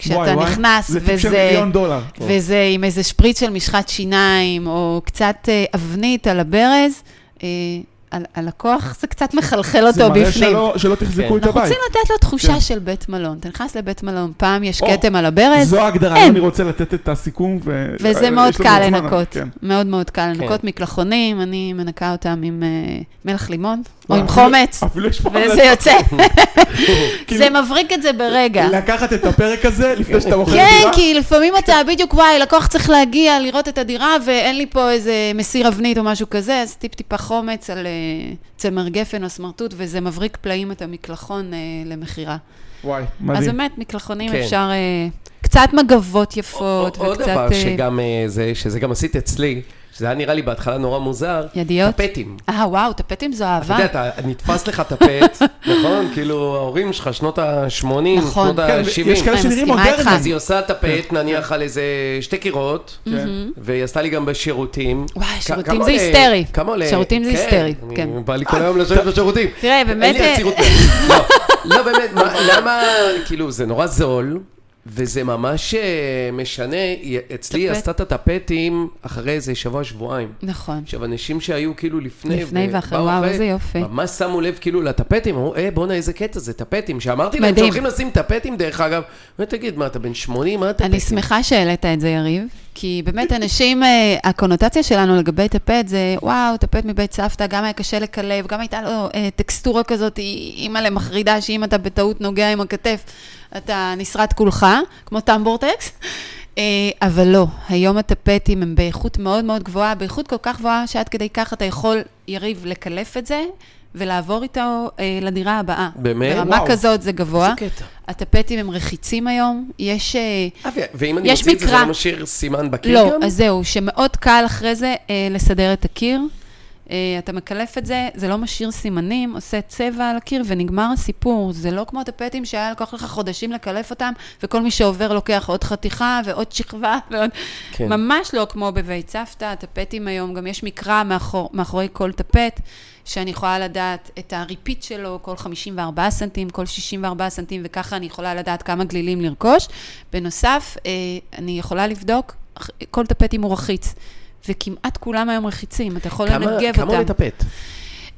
כשאתה וואי, וואי. נכנס זה טיפ וזה... דולר. וזה עם איזה שפריץ של משחת שיניים, או קצת אה, אבנית על הברז, אה, הלקוח, זה קצת מחלחל זה אותו מראה בפנים. שלא- שלא תחזקו כן. את אנחנו הבית. רוצים לתת לו תחושה כן. של בית מלון. אתה נכנס לבית מלון, פעם יש כתם על הברז, זו ההגדרה, אני רוצה לתת את הסיכום. ו- וזה אה, מאוד קל לנקות. כן. מאוד מאוד קל כן. לנקות מקלחונים, אני מנקה אותם עם אה, מלח לימון, או עם חומץ. וזה יוצא. כאילו- זה מבריק את זה ברגע. לקחת את הפרק הזה לפני שאתה מוכר כן, דירה? כי לפעמים אתה בדיוק, וואי, לקוח צריך להגיע, לראות את הדירה, ואין לי פה איזה מסיר אבנית או משהו כזה, אז טיפ-טיפה חומץ על אה, צמר גפן או סמרטוט, וזה מבריק פלאים את המקלחון אה, למכירה. וואי, אז מדהים. באמת, מקלחונים כן. אפשר... אה, קצת מגבות יפות, עוד וקצת דבר אה, שגם זה, שזה גם עשית אצלי, שזה היה נראה לי בהתחלה נורא מוזר, ידיות. טפטים. אה, וואו, טפטים זו אתה אהבה. יודע, אתה נתפס לך טפט, נכון? כאילו, ההורים שלך, שנות ה-80, נכון. שנות כן, ה-70. יש כאלה שנראים. מודרניים. אז היא עושה טפט, נניח על איזה שתי קירות, כן. והיא עשתה לי גם בשירותים. וואי, שירותים זה היסטרי. כמה עולה? שירותים זה כן, היסטרי, כן. בא לי כל היום לשבת בשירותים. תראה, באמת, אין לי אה, יצירות. לא, לא, באמת, מה- למה, כאילו, זה נורא זול. וזה ממש אה, משנה, אצלי היא טפט. עשתה את הטפטים אחרי איזה שבוע, שבועיים. נכון. עכשיו, אנשים שהיו כאילו לפני, לפני ואחרי, וואו, איזה יופי. ממש שמו לב כאילו לטפטים, אמרו, אה, בואנה, איזה קטע זה, טפטים. שאמרתי להם. שהולכים לשים טפטים, דרך אגב, אמרתי, תגיד, מה, אתה בן 80? מה טפטים? אני שמחה שהעלית את זה, יריב, כי באמת אנשים, אה, הקונוטציה שלנו לגבי טפט זה, וואו, טפט מבית סבתא, גם היה קשה לקלב, גם הייתה לו אה, טקסטורה כזאת, אימא'לה מחרידה, שאם אתה בטעות נוגע עם הכתף, אתה נסרט כולך, כמו טמבורטקס. אה, אבל לא, היום הטפטים הם באיכות מאוד מאוד גבוהה, באיכות כל כך גבוהה שעד כדי כך אתה יכול, יריב, לקלף את זה ולעבור איתו אה, לדירה הבאה. באמת? ברמה וואו. כזאת זה גבוה. איזה קטע. הטפטים הם רחיצים היום, יש... אה, אה, ואם אני יש מוציא את זה, זה. לא משאיר סימן בקיר לא, גם? אז זהו, שמאוד קל אחרי זה אה, לסדר את הקיר. אה, אתה מקלף את זה, זה לא משאיר סימנים, עושה צבע על הקיר ונגמר הסיפור. זה לא כמו טפטים שהיה לקח לך חודשים לקלף אותם, וכל מי שעובר לוקח עוד חתיכה ועוד שכבה ועוד... כן. ממש לא כמו בבית סבתא, הטפטים היום, גם יש מקרא מאחור, מאחורי כל טפט, שאני יכולה לדעת את הריפיט שלו כל 54 סנטים, כל 64 סנטים, וככה אני יכולה לדעת כמה גלילים לרכוש. בנוסף, אה, אני יכולה לבדוק, כל טפט אם הוא רחיץ, וכמעט כולם היום רחיצים, אתה יכול כמה- לנגב כמה אותם. עולה טפט?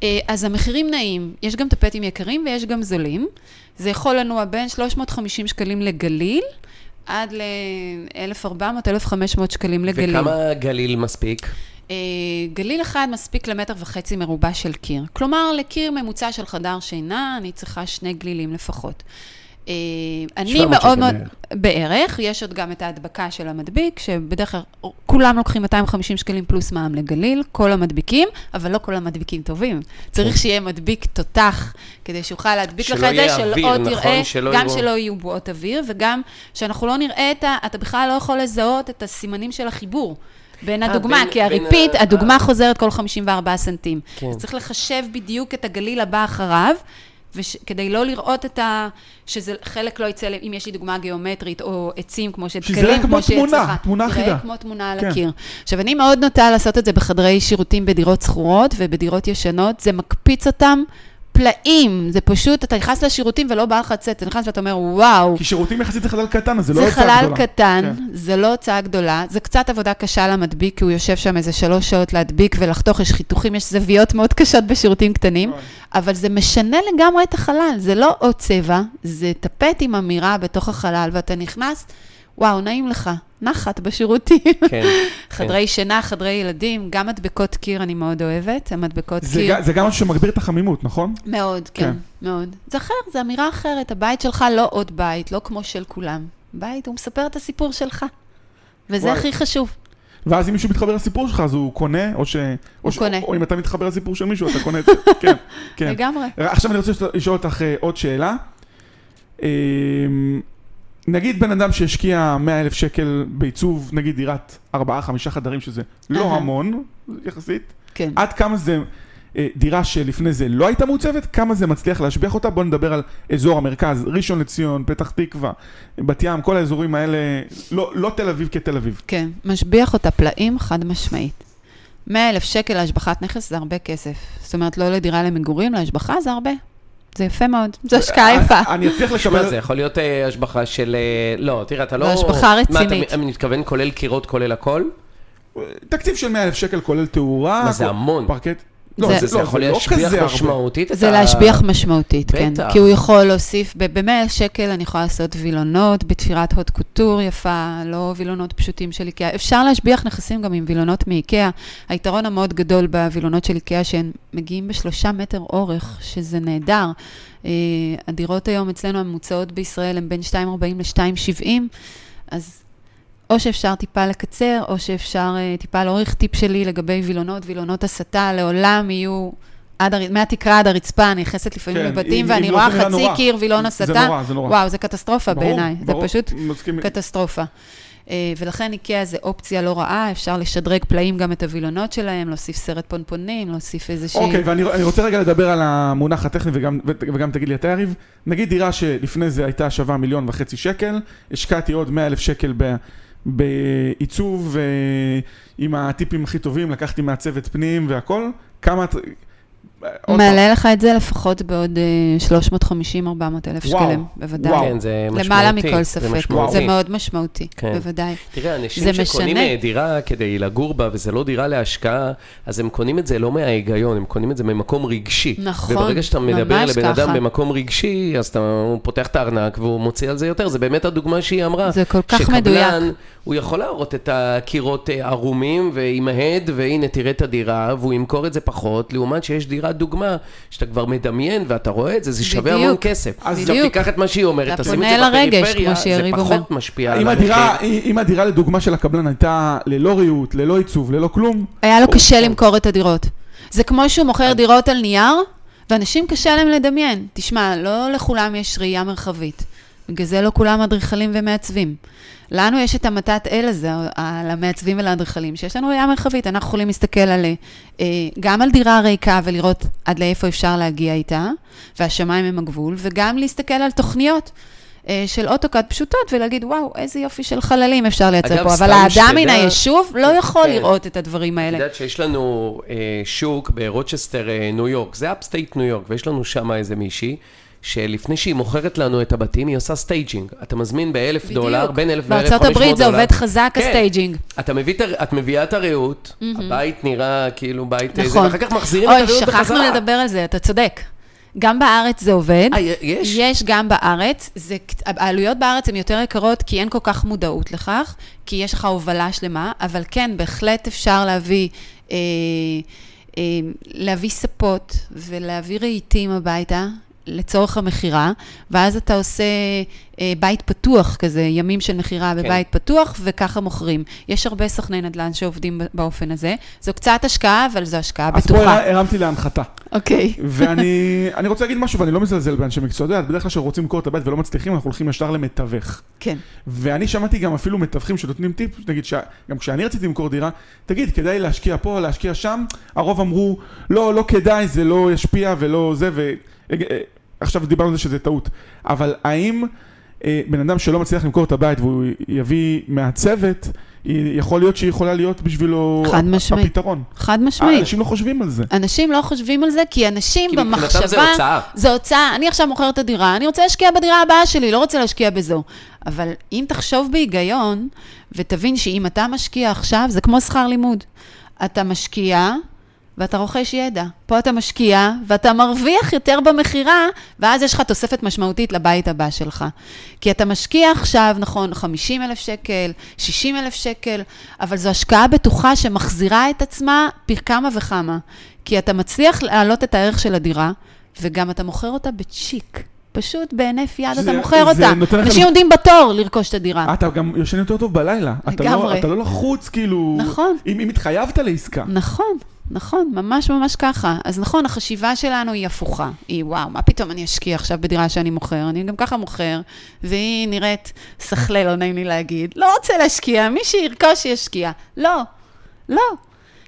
אה, אז המחירים נעים, יש גם טפטים יקרים ויש גם זולים. זה יכול לנוע בין 350 שקלים לגליל, עד ל-1,400-1,500 שקלים לגליל. וכמה גליל מספיק? אה, גליל אחד מספיק למטר וחצי מרובע של קיר. כלומר, לקיר ממוצע של חדר שינה, אני צריכה שני גלילים לפחות. אה, אני 700 מאוד מאוד... בערך. בערך, יש עוד גם את ההדבקה של המדביק, שבדרך כלל כולם לוקחים 250 שקלים פלוס מע"מ לגליל, כל המדביקים, אבל לא כל המדביקים טובים. צריך שיהיה מדביק תותח, כדי שיוכל להדביק שלא לך את זה, יהיה אוויר, שלא נכון? תראה, שלא גם יראו- שלא יהיו בועות אוויר, וגם שאנחנו לא נראה את ה... אתה בכלל לא יכול לזהות את הסימנים של החיבור. בין אה, הדוגמה, בין- כי הריפיט, הדוגמה אה. חוזרת כל 54 סנטים. כן. אז צריך לחשב בדיוק את הגליל הבא אחריו, וכדי לא לראות את ה... שזה חלק לא יצא, אם יש לי דוגמה גיאומטרית, או עצים כמו שזה שתקלים, יראה כמו כמו שיש תמונה, לך. תמונה יראה אחידה. כמו תמונה על כן. הקיר. עכשיו, אני מאוד נוטה לעשות את זה בחדרי שירותים בדירות שכורות ובדירות ישנות, זה מקפיץ אותם פלאים, זה פשוט, אתה נכנס לשירותים ולא בא לך לצאת, אתה נכנס ואתה אומר, וואו, כי שירותים יחסית זה חלל קטן, אז זה לא זה הוצאה חלל גדולה. קטן, כן. זה לא הוצאה גדולה, זה קצת עבודה קשה למדביק, כי הוא יושב שם איזה שלוש שעות להדביק ולחתוך, יש חיתוכים, יש זוויות מאוד קשות בשירותים קטנים, נכון. אבל זה משנה לגמרי את החלל, זה לא עוד צבע, זה טפט עם אמירה בתוך החלל, ואתה נכנס, וואו, נעים לך, נחת בשירותים. כן. חדרי שינה, חדרי ילדים, גם מדבקות קיר אני מאוד אוהבת, המדבקות זה קיר. גם- זה גם משהו שמגביר את החמימות, נכון? מאוד, כן, כן. מאוד. זה אחר, זה אמירה אחרת. הבית שלך לא עוד בית, לא כמו של כולם. בית, הוא מספר את הסיפור שלך. וזה וואי. הכי חשוב. ואז אם מישהו מתחבר לסיפור שלך, אז הוא קונה, או ש... הוא או ש- קונה. או אם אתה מתחבר לסיפור של מישהו, אתה קונה את זה. כן, כן. לגמרי. עכשיו אני רוצה לשאול אותך אה, עוד שאלה. נגיד בן אדם שהשקיע 100 אלף שקל בעיצוב, נגיד דירת 4-5 חדרים, שזה לא אהה. המון, יחסית, כן. עד כמה זה אה, דירה שלפני זה לא הייתה מעוצבת, כמה זה מצליח להשביח אותה, בואו נדבר על אזור המרכז, ראשון לציון, פתח תקווה, בת ים, כל האזורים האלה, לא, לא תל אביב כתל אביב. כן, משביח אותה פלאים חד משמעית. 100 אלף שקל להשבחת נכס זה הרבה כסף. זאת אומרת, לא לדירה למגורים, להשבחה זה הרבה. זה יפה מאוד, זו השקעה יפה. אני- אני אצליח לקבל... זה יכול להיות אה, השבחה של... אה, לא, תראה, אתה לא... זו השבחה רצינית. מה, אתה מתכוון כולל קירות, כולל הכל? תקציב של 100 אלף שקל כולל תאורה. מה, זה המון. פרקט. זה- זה, זה יכול לא להשביח הרבה. משמעותית את זה ה- להשביח משמעותית, כן. בטח. כי הוא יכול להוסיף, ב-100 שקל אני יכולה לעשות וילונות בתפירת הוד קוטור יפה, לא וילונות פשוטים של איקאה. אפשר להשביח נכסים גם עם וילונות מאיקאה. היתרון המאוד גדול בווילונות של איקאה, שהם מגיעים בשלושה מטר אורך, שזה נהדר. אה, הדירות היום אצלנו הממוצעות בישראל הן בין 2.40 ל-2.70, אז או שאפשר טיפה לקצר, או שאפשר אה, טיפה להוריך טיפ שלי לגבי וילונות, וילונות הסתה, לעולם יהיו עד, הר- מהתקרה עד הרצפה, אני נכנסת לפעמים כן, לבתים, ואני לא רואה זה חצי נורא. קיר וילון זה הסתה. נורא, זה נורא. וואו, זה קטסטרופה בעיניי. זה פשוט מסכים. קטסטרופה. אה, ולכן איקאה זה אופציה לא רעה, אפשר לשדרג פלאים גם את הווילונות שלהם, להוסיף סרט פונפונים, להוסיף איזושהי... אוקיי, ואני אני רוצה רגע לדבר על המונח הטכני וגם, וגם תגיד לי אתה יריב. נגיד דירה שלפני זה הייתה שווה מיליון וחצי שקל, השקעתי עוד 100 אלף שקל ב... בעיצוב, אה, עם הטיפים הכי טובים, לקחתי מהצוות פנים והכל, כמה... מעלה לך את זה לפחות בעוד 350-400 אלף וואו, שקלים, בוודאי. כן, זה משמעותי. למעלה מכל זה ספק. זה מאוד משמעותי, כן. בוודאי. תראה, אנשים שקונים. אה, דירה כדי לגור בה, וזה לא דירה להשקעה, אז הם קונים את זה לא מההיגיון, הם קונים את זה ממקום רגשי. נכון, וברגע שאתה מדבר ממש לבן אדם ככה. במקום רגשי, אז אתה, הוא פותח את הארנק והוא מוציא על זה יותר. זה באמת הדוגמה שהיא אמרה. זה כל כך שקבלן, מדויק. הוא יכול להראות את הקירות אה, ערומים וימהד, והנה תראה את הדירה, והוא ימכור את זה פחות, לעומת שיש דירה דוגמה, שאתה כבר מדמיין ואתה רואה את זה, זה שווה בדיוק. המון כסף. אז עכשיו בדיוק. תיקח את מה שהיא אומרת, תשים את זה בפריפריה, זה שיריב אומר. פחות משפיע על המחיר. הדירה, אם הדירה לדוגמה של הקבלן הייתה ללא ריהוט, ללא עיצוב, ללא כלום, היה לו או- קשה או- למכור את הדירות. זה כמו שהוא מוכר דירות על נייר, ואנשים קשה להם לדמיין. תשמע, לא לכולם יש ראייה מרחבית. בגלל זה לא כולם אדריכלים ומעצבים. לנו יש את המתת אל הזה, על המעצבים ולאדריכלים, שיש לנו ראייה מרחבית. אנחנו יכולים להסתכל על, אה, גם על דירה ריקה ולראות עד לאיפה אפשר להגיע איתה, והשמיים הם הגבול, וגם להסתכל על תוכניות. אה, של AutoCAD פשוטות, ולהגיד, וואו, איזה יופי של חללים אפשר לייצר אגב, פה. אבל האדם מן היישוב לא יכול כן. לראות את הדברים את האלה. יודעת שיש לנו אה, שוק ב Rochester, אה, ניו יורק, זה upstate ניו יורק, ויש לנו שם איזה מישהי, שלפני שהיא מוכרת לנו את הבתים, היא עושה staging. אתה מזמין באלף בדיוק. דולר, בין אלף ואלף בארצות חמש מאות הברית זה דולר. עובד חזק, כן. ה staging. אתה מביא את את מביאה את הריהוט, הבית נראה כאילו בית איזה, נכון. ואחר כך מחזירים את אוי, הריהוט בחזרה. שכחנו לדבר על זה, אתה צודק. גם בארץ זה עובד. אה, יש? יש גם בארץ, זה, העלויות בארץ הן יותר יקרות כי אין כל כך מודעות לכך, כי יש לך הובלה שלמה, אבל כן, בהחלט אפשר להביא, אה, אה, להביא ספות ולהביא רהיטים הביתה לצורך המכירה, ואז אתה עושה אה, בית פתוח כזה, ימים של מכירה כן. בבית פתוח, וככה מוכרים. יש הרבה סוכני נדל"ן שעובדים באופן הזה. זו קצת השקעה, אבל זו השקעה אז פה בטוחה. הר- הרמתי להנחתה. אוקיי. ואני אני רוצה להגיד משהו, ואני לא מזלזל באנשי מקצוע. אתה יודע, בדרך כלל כשרוצים למכור את הבית ולא מצליחים, אנחנו הולכים ישר למתווך. כן. ואני שמעתי גם אפילו מתווכים שנותנים טיפ, נגיד, ש... גם כשאני רציתי למכור דירה, תגיד, כדאי להשקיע פה, להשקיע שם? הרוב אמרו, לא, לא כדאי, זה לא ישפיע ולא זה, ו... עכשיו דיברנו על זה שזה טעות. אבל האם אה, בן אדם שלא מצליח למכור את הבית והוא יביא מהצוות, יכול להיות שהיא יכולה להיות בשבילו חד משמעית. הפתרון. חד אה, משמעית. אנשים לא חושבים על זה. אנשים לא חושבים על זה, כי אנשים כי במחשבה... מבחינתם זה הוצאה. זה הוצאה. אני עכשיו מוכרת את הדירה, אני רוצה להשקיע בדירה הבאה שלי, לא רוצה להשקיע בזו. אבל אם תחשוב בהיגיון, ותבין שאם אתה משקיע עכשיו, זה כמו שכר לימוד. אתה משקיע, ואתה רוכש ידע. פה אתה משקיע, ואתה מרוויח יותר במכירה, ואז יש לך תוספת משמעותית לבית הבא שלך. כי אתה משקיע עכשיו, נכון, 50 אלף שקל, 60 אלף שקל, אבל זו השקעה בטוחה שמחזירה את עצמה פי כמה וכמה. כי אתה מצליח להעלות את הערך של הדירה, וגם אתה מוכר אותה בצ'יק. פשוט בהינף יד אתה מוכר אותה. אנשים עומדים בתור לרכוש את הדירה. אתה גם ישן יותר טוב בלילה. לא, לגמרי. אתה לא לחוץ, כאילו... נכון. אם התחייבת לעסקה. נכון, נכון, ממש ממש ככה. אז נכון, החשיבה שלנו היא הפוכה. היא, וואו, מה פתאום אני אשקיע עכשיו בדירה שאני מוכר? אני גם ככה מוכר, והיא נראית סחלה, לא נעים לי להגיד. לא רוצה להשקיע, מי שירכוש ישקיע. לא, לא.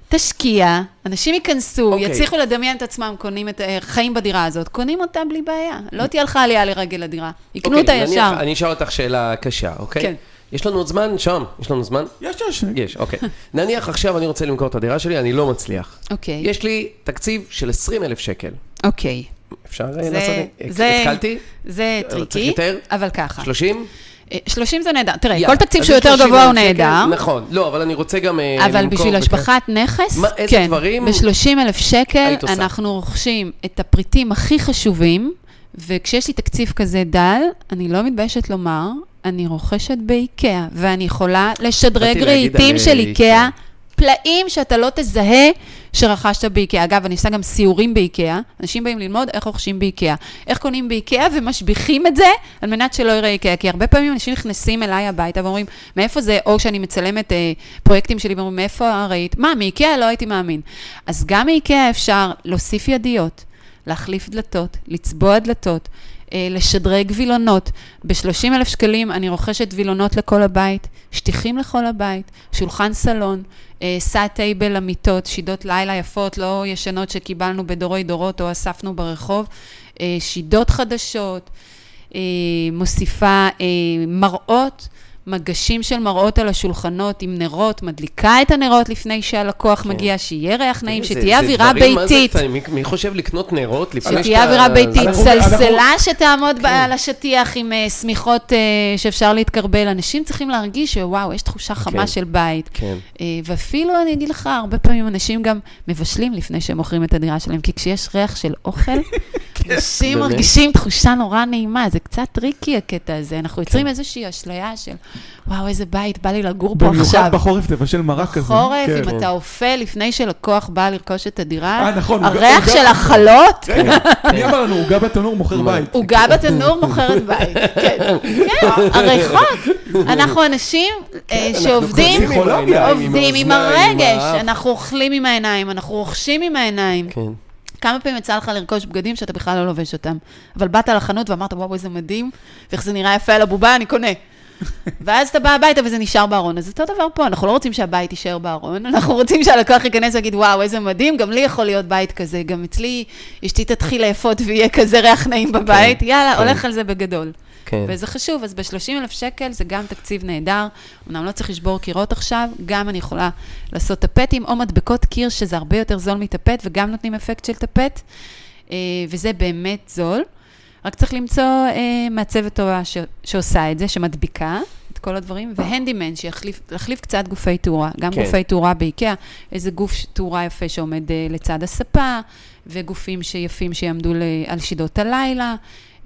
תשקיע, אנשים ייכנסו, אוקיי. יצליחו לדמיין את עצמם, קונים את, אה, חיים בדירה הזאת, קונים אותה בלי בעיה. לא תהיה לך עלייה לרגל לדירה. יקנו אותה אוקיי, ישר. נניח, אני אשאל אותך שאלה קשה, אוקיי? כן. יש לנו עוד זמן? שם, יש לנו זמן? יש, יש. יש, אוקיי. נניח עכשיו אני רוצה למכור את הדירה שלי, אני לא מצליח. אוקיי, יש לי תקציב של 20 אלף שקל. אוקיי. אפשר אה, זה- לעשות את זה-? התחלתי? זה קצת טריקי? אבל ככה. 30? אה, 30 זה נהדר. תראה, יאללה. כל תקציב שהוא יותר 30 גבוה הוא נהדר. נכון. לא, אבל אני רוצה גם אה, למכור... אבל בשביל השבחת נכס, מה- איזה כן, דברים ב-30 אלף שקל? אנחנו רוכשים את הפריטים הכי חשובים, וכשיש לי תקציב כזה דל, אני לא מתביישת לומר, אני רוכשת באיקאה, ואני יכולה לשדרג רהיטים של אה, איקאה. פלאים שאתה לא תזהה שרכשת באיקאה. אגב, אני עושה גם סיורים באיקאה, אנשים באים ללמוד איך רוכשים באיקאה. איך קונים באיקאה ומשביחים את זה על מנת שלא יראה איקאה. כי הרבה פעמים אנשים נכנסים אליי הביתה ואומרים, מאיפה זה, או כשאני מצלמת אה, פרויקטים שלי ואומרים, מאיפה ראית? מה, מאיקאה? לא הייתי מאמין. אז גם מאיקאה אפשר להוסיף ידיות, להחליף דלתות, לצבוע דלתות. אה, לשדרג וילונות. ב-30 אלף שקלים אני רוכשת וילונות לכל הבית, שטיחים לכל הבית, שולחן סלון, אה, סאט טייבל למיטות, שידות לילה יפות, לא ישנות שקיבלנו בדורי דורות או אספנו ברחוב, אה, שידות חדשות, מוסיפה מראות. מגשים של מראות על השולחנות עם נרות, מדליקה את הנרות לפני שהלקוח כן. מגיע, שיהיה ריח נעים, זה- שתהיה זה אווירה דברים, זה ביתית. קטנים? מי- מי חושב לקנות נרות לפני שאתה... שתהיה אווירה ביתית, אנחנו- סלסלה שתעמוד כן. על השטיח עם אה, שמיכות אה, שאפשר להתכרבל. אנשים צריכים להרגיש שוואו, יש תחושה חמה כן. של בית. כן. אה, ואפילו, אני אגיד לך, הרבה פעמים אנשים גם מבשלים לפני שהם מוכרים את הדירה שלהם, כי כשיש ריח של אוכל, אנשים באמת. מרגישים תחושה נורא נעימה, זה קצת טריקי הקטע הזה. אנחנו כן. יוצרים איזושהי אשליה של, וואו, איזה בית, בא לי לגור פה עכשיו. במיוחד בחורף תבשל מרק כזה. בחורף, כן. אם אתה אופה לפני שלקוח בא לרכוש את הדירה, אה, נכון, הריח של החלות, רגע, מי אמר לנו, עוגה בתנור מוכר? בית. עוגה בתנור מוכרת בית. כן, כן, הריחות. אנחנו אנשים אה, שעובדים, עם עובדים עם הרגש. אנחנו אוכלים עם העיניים, אנחנו רוכשים עם העיניים. כן. כמה פעמים יצא לך לרכוש בגדים שאתה בכלל לא לובש אותם? אבל באת לחנות ואמרת, וואו, איזה מדהים, ואיך זה נראה יפה על הבובה, אני קונה. ואז אתה בא הביתה וזה נשאר בארון. אז אותו דבר פה, אנחנו לא רוצים שהבית יישאר בארון, אנחנו רוצים שהלקוח ייכנס ויגיד, וואו, איזה מדהים, גם לי יכול להיות בית כזה, גם אצלי אשתי תתחיל לאפות ויהיה כזה ריח נעים בבית, יאללה, כן. הולך על זה בגדול. כן. וזה חשוב, אז ב-30 אלף שקל זה גם תקציב נהדר. אמנם לא צריך לשבור קירות עכשיו, גם אני יכולה לעשות טפטים או מדבקות קיר, שזה הרבה יותר זול מטפט, וגם נותנים אפקט של טפט, אה, וזה באמת זול. רק צריך למצוא אה, מעצבת טובה ש- שעושה את זה, שמדביקה את כל הדברים, והנדימן, שיחליף קצת גופי תאורה, גם כן. גופי תאורה באיקאה, איזה גוף תאורה יפה שעומד אה, לצד הספה, וגופים שיפים שיעמדו ל- על שידות הלילה,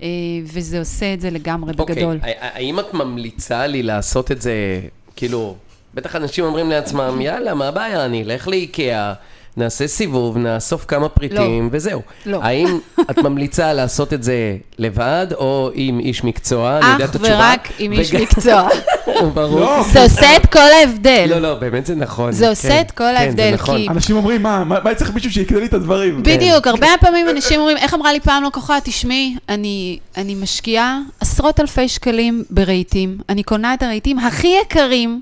אה, וזה עושה את זה לגמרי בגדול. אוקיי, ה- האם את ממליצה לי לעשות את זה, כאילו, בטח אנשים אומרים לעצמם, יאללה, מה הבעיה, אני אלך לאיקאה, נעשה סיבוב, נאסוף כמה פריטים, וזהו. לא. האם את ממליצה לעשות את זה לבד, או עם איש מקצוע? אני יודע אך את התשובה. ורק עם איש וגם- מקצוע. ברור. לא, זה עושה את כל ההבדל. לא, לא, באמת זה נכון. זה עושה כן, את כל כן, ההבדל, נכון. כי- אנשים אומרים, מה, מה מה צריך מישהו שיקנה לי את הדברים? בדיוק, הרבה פעמים אנשים אומרים, איך אמרה לי פעם לקוחה, תשמעי, אני, אני משקיעה עשרות אלפי שקלים ברהיטים, אני קונה את הרהיטים הכי יקרים,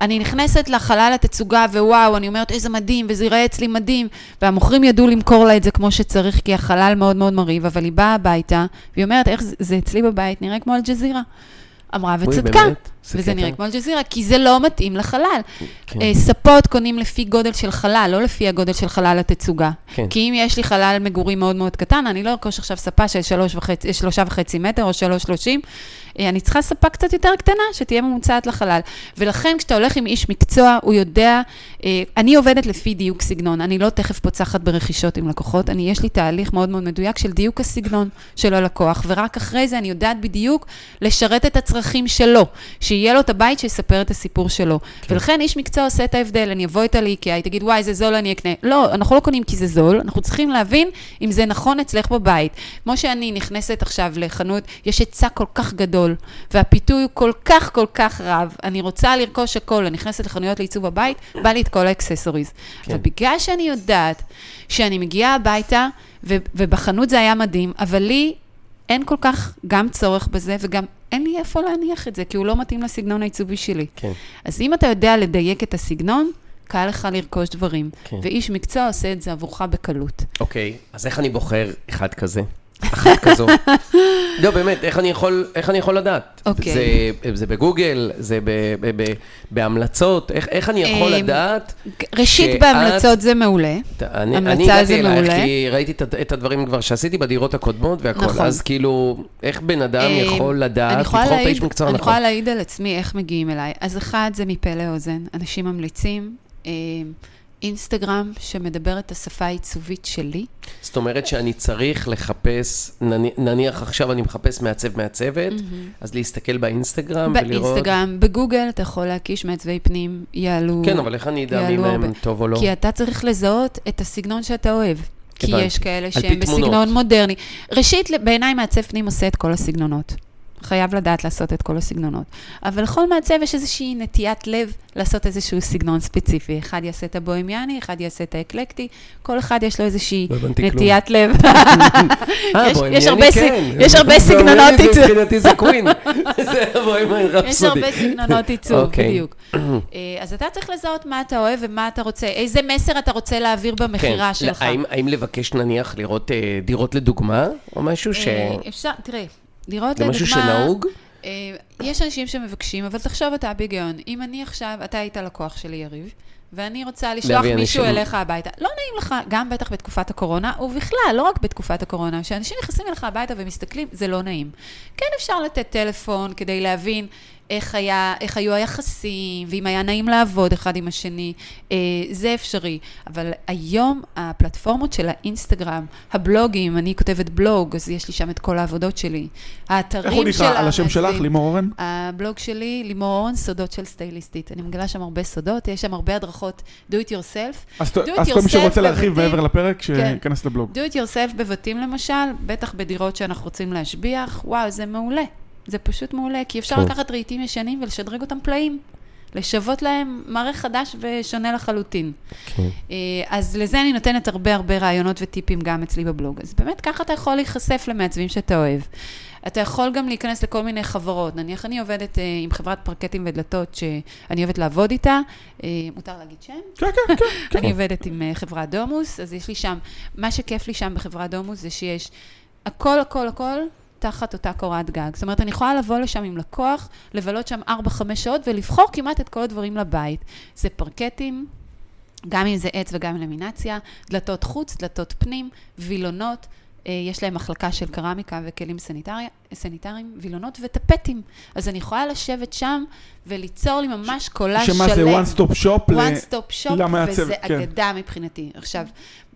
אני נכנסת לחלל התצוגה, ווואו, אני אומרת, איזה מדהים, וזה ייראה אצלי מדהים, והמוכרים ידעו למכור לה את זה כמו שצריך, כי החלל מאוד מאוד מרהיב, אבל היא באה הביתה, והיא אומרת, איך זה, זה אצלי בבית נראה כמו אל-ג'זירה. אמרה וצדקה. וזה. נראה כמו אל-ג'זירה, כי זה לא מתאים לחלל. כן. אה, ספות קונים לפי גודל של חלל, לא לפי הגודל של חלל התצוגה. כן. כי אם יש לי חלל מגורים מאוד מאוד קטן, אני לא ארכוש עכשיו ספה של שלוש וחצי, שלושה וחצי מטר או שלוש שלושים, אני צריכה ספה קצת יותר קטנה, שתהיה ממוצעת לחלל. ולכן, כשאתה הולך עם איש מקצוע, הוא יודע, אה, אני עובדת לפי דיוק סגנון, אני לא תכף פוצחת ברכישות עם לקוחות, אני, יש לי תהליך מאוד מאוד מדויק של דיוק הסגנון של הלקוח, ורק אחרי זה אני יודעת בדיוק לשרת את הצרכים שלו, שיהיה לו את הבית שיספר את הסיפור שלו. כן. ולכן איש מקצוע עושה את ההבדל, אני אבוא איתה לאיקאה, היא תגיד, וואי, זה זול, אני אקנה. לא, אנחנו לא קונים כי זה זול, אנחנו צריכים להבין אם זה נכון אצלך בבית. כמו שאני נכנסת עכשיו לחנות, יש היצע כל כך גדול, והפיתוי הוא כל כך כל כך רב, אני רוצה לרכוש הכל, אני נכנסת לחנויות לעיצוב הבית, בא לי את כל ה accessories. כן. אבל בגלל שאני יודעת שאני מגיעה הביתה, ו- ובחנות זה היה מדהים, אבל לי אין כל כך גם צורך בזה, וגם אין לי איפה להניח את זה, כי הוא לא מתאים לסגנון העיצובי שלי. כן. אז אם אתה יודע לדייק את הסגנון, קל לך לרכוש דברים, כן. ואיש מקצוע עושה את זה עבורך בקלות. אוקיי, אז איך אני בוחר אחד כזה? אחת כזו. לא, באמת, איך אני יכול, איך אני יכול לדעת? אוקיי. זה, זה בגוגל, זה ב, ב, ב, בהמלצות, איך, איך אני יכול אמ, לדעת? ראשית, שאת- בהמלצות זה מעולה. אני, המלצה אני הגעתי זה אלייך מעולה. כי ראיתי את, את הדברים כבר שעשיתי בדירות הקודמות והכל, נכון. אז כאילו, איך בן אדם אמ, יכול אני לדעת, לבחור את האיש מקצוע אני הנכון? יכולה להעיד על עצמי איך מגיעים אליי. אז אחד, זה מפה לאוזן. אנשים ממליצים. אינסטגרם שמדבר את השפה העיצובית שלי. זאת אומרת שאני צריך לחפש, נני- נניח עכשיו אני מחפש מעצב מעצבת, אז להסתכל באינסטגרם ולראות... באינסטגרם, בגוגל אתה יכול להקיש מעצבי פנים, יעלו... כן, אבל איך אני אדע מי מהם הרבה. טוב או לא? כי אתה צריך לזהות את הסגנון שאתה אוהב. כי. יש כאלה שהם. בסגנון מודרני. ראשית, בעיניי מעצב פנים עושה את כל הסגנונות. חייב לדעת לעשות את כל הסגנונות. אבל לכל מעצב יש איזושהי נטיית לב לעשות איזשהו סגנון ספציפי. אחד יעשה את הבוהמיאני, אחד יעשה את האקלקטי, כל אחד יש לו איזושהי לא כלום. נטיית לב. אה, יש- בוהמיאני יש כן. יש הרבה סגנונות עיצוב. מבחינתי זה קווין. זה בוהמיאני יש רפסודי. הרבה סגנונות עיצוב, אוקיי. בדיוק. אה, אז אתה צריך לזהות מה אתה אוהב ומה אתה רוצה, איזה מסר אתה רוצה להעביר במכירה כן. שלך. האם- לבקש נניח לראות אה, דירות לדוגמה, או משהו ש... אפשר, תראה, לראות זה לדוגמה... משהו שנהוג? אה, יש אנשים שמבקשים, אבל תחשוב אתה בהיגיון. אם אני עכשיו, אתה היית לקוח שלי, יריב, ואני רוצה לשלוח מישהו אנשים. אליך הביתה. לא נעים לך, גם בטח בתקופת הקורונה, ובכלל, לא רק בתקופת הקורונה, כשאנשים נכנסים אליך הביתה ומסתכלים, זה לא נעים. כן אפשר לתת טלפון כדי להבין איך, היה, איך היו היחסים, ואם היה נעים לעבוד אחד עם השני, אה, זה אפשרי. אבל היום הפלטפורמות של האינסטגרם, הבלוגים, אני כותבת בלוג, אז יש לי שם את כל העבודות שלי. האתרים איך הוא של נקרא? על השם. שלך, לימור אורן? הבלוג שלי, לימור אורן, סודות של סטייליסטית. אני מגלה שם הרבה סודות, יש שם הרבה הדרכות do it yourself. אז Do it אז כל מי yourself שרוצה להרחיב בבתים. מעבר לפרק, כן. שייכנס לבלוג. do it yourself בבתים למשל, בטח בדירות שאנחנו רוצים להשביח, וואו, זה מעולה. זה פשוט מעולה, כי אפשר כן. לקחת רהיטים ישנים ולשדרג אותם פלאים. לשוות להם מראה חדש ושונה לחלוטין. כן. אה, אז לזה אני נותנת הרבה הרבה רעיונות וטיפים גם אצלי בבלוג. אז באמת ככה אתה יכול להיחשף למעצבים שאתה אוהב. אתה יכול גם להיכנס לכל מיני חברות. נניח אני עובדת אה, עם חברת פרקטים ודלתות שאני אוהבת לעבוד איתה. אה, מותר להגיד שם? כן, כן, כן. אני עובדת עם אה, חברת דומוס, אז יש לי שם, מה שכיף לי שם בחברת דומוס זה שיש הכל, הכל, הכל תחת אותה קורת גג. זאת אומרת, אני יכולה לבוא לשם עם לקוח, לבלות שם 4-5 שעות ולבחור כמעט את כל הדברים לבית. זה פרקטים, גם אם זה עץ וגם למינציה, דלתות חוץ, דלתות פנים, וילונות. אה, יש להם מחלקה של קרמיקה וכלים סניטריה- סניטריים, וילונות וטפטים. אז אני יכולה לשבת שם וליצור לי ממש קולאז' שלם. שמה זה one stop shop? one stop shop, למעצב, וזה כן. אגדה מבחינתי. עכשיו,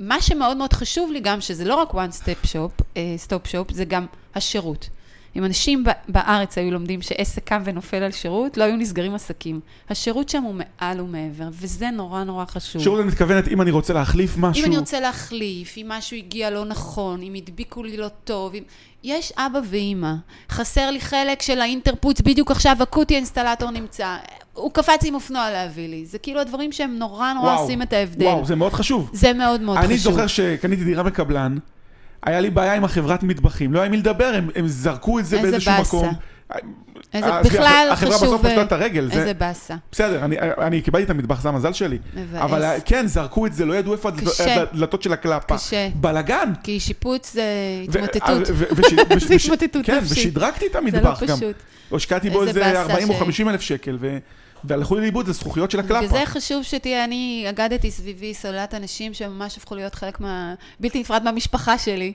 מה שמאוד מאוד חשוב לי גם, שזה לא רק one step shop, אה, stop shop, זה גם השירות. אם אנשים בארץ היו לומדים שעסק קם ונופל על שירות, לא היו נסגרים עסקים. השירות שם הוא מעל ומעבר, וזה נורא נורא חשוב. שירות את מתכוונת, אם אני רוצה להחליף משהו... אם אני רוצה להחליף, אם משהו הגיע לא נכון, אם הדביקו לי לא טוב, אם... יש אבא ואימא, חסר לי חלק של האינטרפוץ, בדיוק עכשיו אקוטי האינסטלטור נמצא, הוא קפץ עם אופנוע להביא לי. זה כאילו הדברים שהם נורא נורא וואו, עושים את ההבדל. וואו, זה מאוד חשוב. זה מאוד מאוד אני חשוב. זוכר שקניתי דירה בקבלן, היה לי בעיה עם החברת מטבחים, לא היה מי לדבר, הם, הם זרקו את זה באיזשהו באסה. מקום. איזה, עזבי, בכלל הח- החברה חשוב... בסוף פשטה את הרגל, זה- איזה באסה. בסדר, אני, אני קיבלתי את המטבח, זה המזל שלי. מבאס. אבל אה, כן, זרקו את זה, לא ידעו איפה. הדלתות של הקלפה. קשה. בלאגן. כי שיפוץ זה התמוטטות. זה התמוטטות כן, נפשית. ושדרגתי את זה לא המטבח גם. פשוט. השקעתי בו איזה איזה באסה 40 או ש- 50 אלף שקל, ו- והלכו לאיבוד, זה זכוכיות של הקלפה. וזה חשוב שתהיה, אני אגדתי סביבי סוללת אנשים שממש הפכו להיות חלק מה... בלתי נפרד מהמשפחה שלי,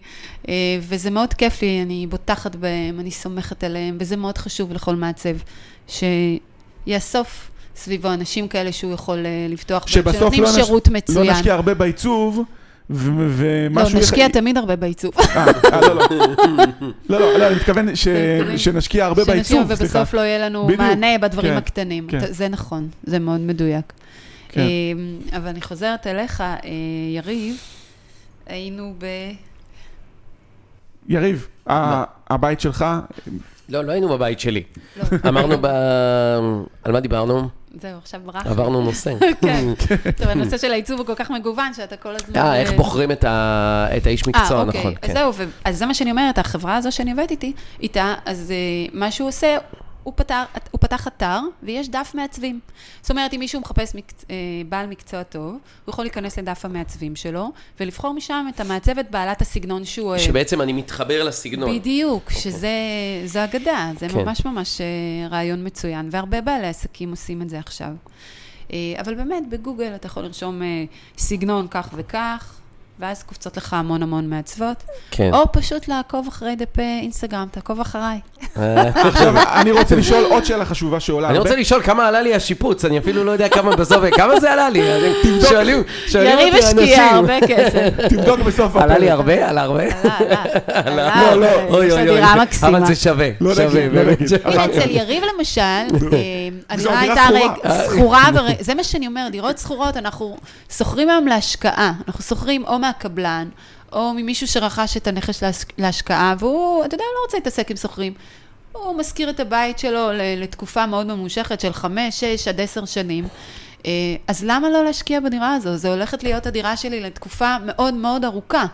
אה, וזה מאוד כיף לי, אני בוטחת בהם, אני סומכת עליהם, וזה מאוד חשוב לכל מעצב, שיאסוף סביבו אנשים כאלה שהוא יכול אה, לבטוח שבסוף שנותנים לא נש- שירות לא מצוין. נשקיע הרבה בעיצוב, לא, ומשהו... נשקיע יח- תמיד הרבה בעיצוב. אה, אה, לא, לא. לא, לא, לא, אני מתכוון שנשקיע הרבה שנשקיע בעיצוב, סליחה. ובסוף לא יהיה לנו מענה בדברים כן, הקטנים. כן. זה נכון, זה מאוד מדויק. כן. אמ, אבל אני חוזרת אליך, אה, יריב, היינו ב... יריב, ה- הבית שלך, לא, לא היינו בבית שלי. לא, אמרנו ב... על מה דיברנו? זהו, עכשיו ברח. עברנו נושא. כן. טוב, הנושא של העיצוב הוא כל כך מגוון, שאתה כל הזמן... אה, איך אה, בוחרים את ה- את האיש מקצוע, אה, נכון, אוקיי. כן. אז זהו, ו- אז זה מה שאני אומרת, החברה הזו שאני עובדת איתי, איתה, אז אה, מה שהוא עושה, הוא, פתר, הוא פתח אתר ויש דף מעצבים. זאת אומרת, אם מישהו מחפש מקצ... אה, בעל מקצוע טוב, הוא יכול להיכנס לדף המעצבים שלו ולבחור משם את המעצבת בעלת הסגנון שהוא אוהב. שבעצם אני מתחבר לסגנון. בדיוק, שזה זו אגדה, זה כן. ממש ממש אה, רעיון מצוין, והרבה בעלי עסקים עושים את זה עכשיו. אה, אבל באמת, בגוגל אתה יכול לרשום סגנון כך וכך, ואז קופצות לך המון המון מעצבות, כן. או פשוט לעקוב אחרי דפי אינסטגרם, תעקוב אחריי. עכשיו, אני רוצה לשאול עוד שאלה חשובה שעולה. אני. רוצה לשאול כמה עלה לי השיפוץ, אני אפילו לא יודע כמה בסוף, כמה זה עלה לי? אני- שואלים שואלים יריב אותי השקיע אנשים. הרבה כסף. תבדוק בסוף הפרק. עלה לי הרבה? עלה הרבה? עלה, עלה, לא, לא, אוי אוי אוי. אבל זה שווה, לא שווה, נגיד, לא נגיד. אצל יריב למשל, אה, הדירה דירה הייתה. רגע שכורה, זה מה שאני אומרת, דירות שכורות, אנחנו שוכרים היום להשקעה. אנחנו שוכרים או מהקבלן, או ממישהו שרכש את הנכס להש- להשקעה, והוא, אתה יודע, לא רוצה להתעסק עם שוכרים. הוא משכיר את הבית שלו לתקופה מאוד ממושכת של חמש, שש עד עשר שנים. אה, אז למה לא להשקיע בדירה הזו? זו הולכת להיות הדירה שלי לתקופה מאוד מאוד ארוכה.